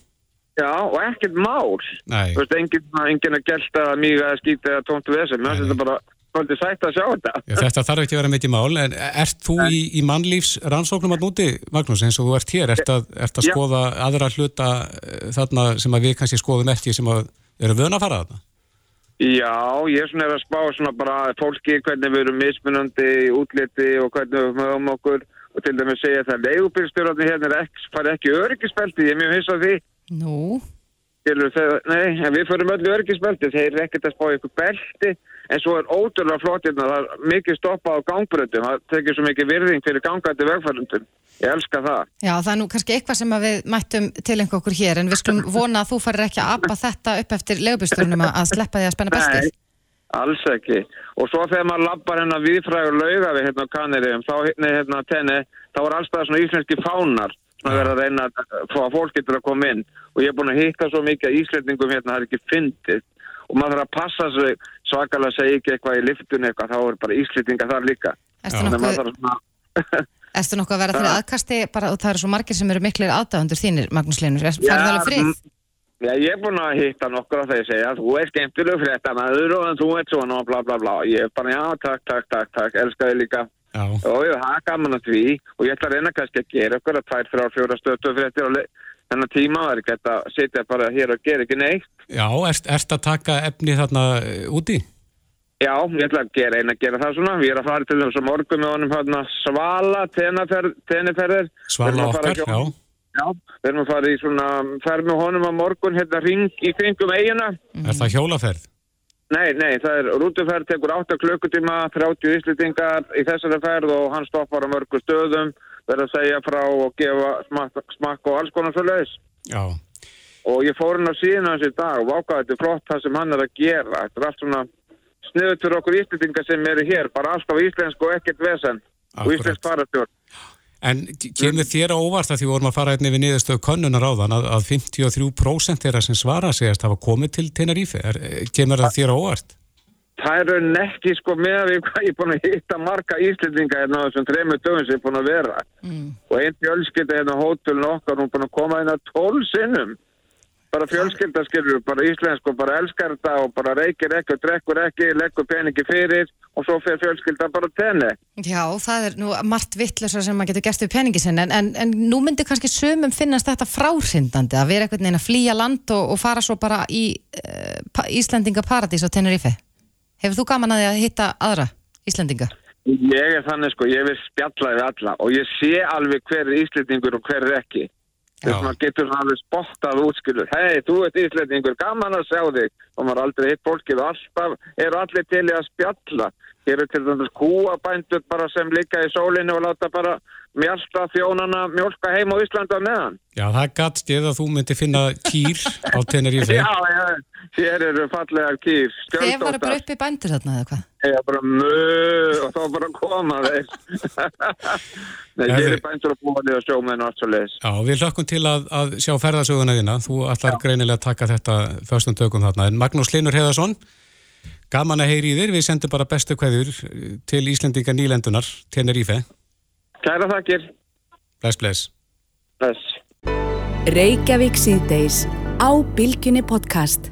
Já, og ekkert mál. Þú veist, enginn, enginn að gelta míga eða skýta eða tóntu vesel. Mér finnst þetta bara svolítið sætt að sjá þetta.
já, þetta þarf ekki að vera mitt í mál, en ert þú í, í mannlífs rannsóknum að núti, Magnús, eins og þú ert hér? Ert að, ert að skoða aðra hluta eh, þarna sem að við kannski skoðum ekki sem að eru vöna að fara þarna?
Já, ég er svona er að spá svona bara fólki hvernig við erum mismunandi útliti og hvernig við mögum okkur og til dæmis segja það leigubílstjórnarnir hérna er ekki, fara ekki öryggisbelti, ég er mjög hissa á því.
Nú,
þeir, nei, við förum öllu öryggisbelti, þeir eru ekkert að spá ykkur belti en svo er ótrúlega flott hérna, það er mikið stoppað á gangbröndum, það tekir svo mikið virðing fyrir gangandi vegfærundum. Ég elska það.
já, það er nú kannski eitthvað sem við mættum tilenga okkur hér, en við skulum vona að þú farir ekki að abba þetta upp eftir legubýsturunum að sleppa því að spenna bestið.
alls ekki. Og svo þegar maður lappar hérna viðfrægur lauga við hérna á Kanariðum, þá hérna, hérna tenni, þá er allstað svona íslenski fánar að vera að reyna að fólk getur að koma inn. Og ég er búin að hitta svo mikið að íslendingum hérna, það er ekki fyndið. Og maður þarf að passa sig svakalega að segja ekki eitthvað í liftun eitthvað, þá er bara íslendinga þar líka. Að
nokkuð,
maður
nokkuð að vera fyrir aðkasti bara, og það eru svo margir sem eru miklir aðdáðundur þínir, Magnús Leinur, er það alveg frið?
mm, Já, ég er búin að hitta nokkur af þeir segja þú er skemmtileg fréttamaður og þú ert svona og bla bla bla. Ég er bara, já, takk, takk, takk, takk, elska þið líka.
Já,
Og ég er gaman að því og ég ætla að reyna kannski að gera ykkur að tvær, þrjár, fjóra stötu fréttir og le- þennan tíma var ekki hægt að sitja bara hér og gera ekki neitt.
já ert, ert að taka efni þarna eh, úti?
Já, ég ætla að gera eina að gera það svona. Við erum að fara til þess að morgun með honum hérna Svala, teneferðir.
Svala okkar, já.
Já, við erum að fara í svona ferð með honum á morgun hérna ring í kringum eigina.
Er það hjólaferð?
Nei, nei, það er rútuferð, tekur 8 klukkutíma, 30 íslitingar í þessari ferð og hann stoppar á mörgu stöðum, verður að segja frá og gefa smakk, smakk og alls konar svo leiðis.
Já,
Og ég fór hann á síðan hans í dag og vákaði þetta er flott það sem hann er að gera. Þetta er allt svona sniðut fyrir okkur íslitingar sem eru hér, bara alltaf íslensku og ekkert vesen og
Akkúrat.
íslensk farastjórn.
En kemur þér á óvart að því vorum að fara einnig við niðurstöðu könnunar áðan að, að 53% þeirra sem svara segast hafa komið til Tenerife. Er, eh, kemur það þér á óvart?
Það eru nekki sko með að við hvað ég er búin að hitta marga íslendinga hérna á þessum þremur dögum sem ég er búin að vera.
Mm.
Og einn fjölskylda hérna á hótelun okkar, hún er búin að koma hérna tól sinnum. bara fjölskylda skilur, bara íslensk og bara elskar þetta og bara reykir ekki og drekkur ekki, leggur peningi fyrir og svo fer fjölskylda bara tenni.
Já, það er nú margt vittlusar sem maður getur gert við peningi sinni en, en, en nú myndi kannski sömum finnast þetta fráhrindandi að vera einhvern veginn að flýja land og, og Hefur þú gaman að því að hitta aðra Íslandinga?
Ég er þannig sko, ég vil spjalla við alla og ég sé alveg hver er íslendingur og hver er ekki. Þess að maður getur alveg spottað útskilur. Hei, þú ert íslendingur, gaman að sjá þig. Og maður aldrei hitt fólkið alltaf eru allir til í að spjalla. Hér er til dæmis kúabændur bara sem líka í sólinu og láta bara mjölka þjónana mjölka heim á Íslanda meðan.
Já, það er gatt stið að þú myndi finna kýr á Tenerife.
Já, já, hér eru fallega kýr.
Þeir varu bara uppi bændur þarna eða hvað?
Ég er bara mjög og þá bara koma þeir. Nei, hér er bændur að búa því að sjómenn og allt svo leiðis.
Já, við hlökkum til að, að sjá ferðarsöguna þína. Þú ætlar greinilega að taka þetta förstum tökum þarna. En Magnús Linur Heðarsson, gaman að heyri í þér. Við sendum bara bestu kveður til Íslendinga nýlendunar, Tenerife.
Kæra þakkir.
Bless, bless.
Bless.
Reykjavík síðdeis á Bilginni podcast.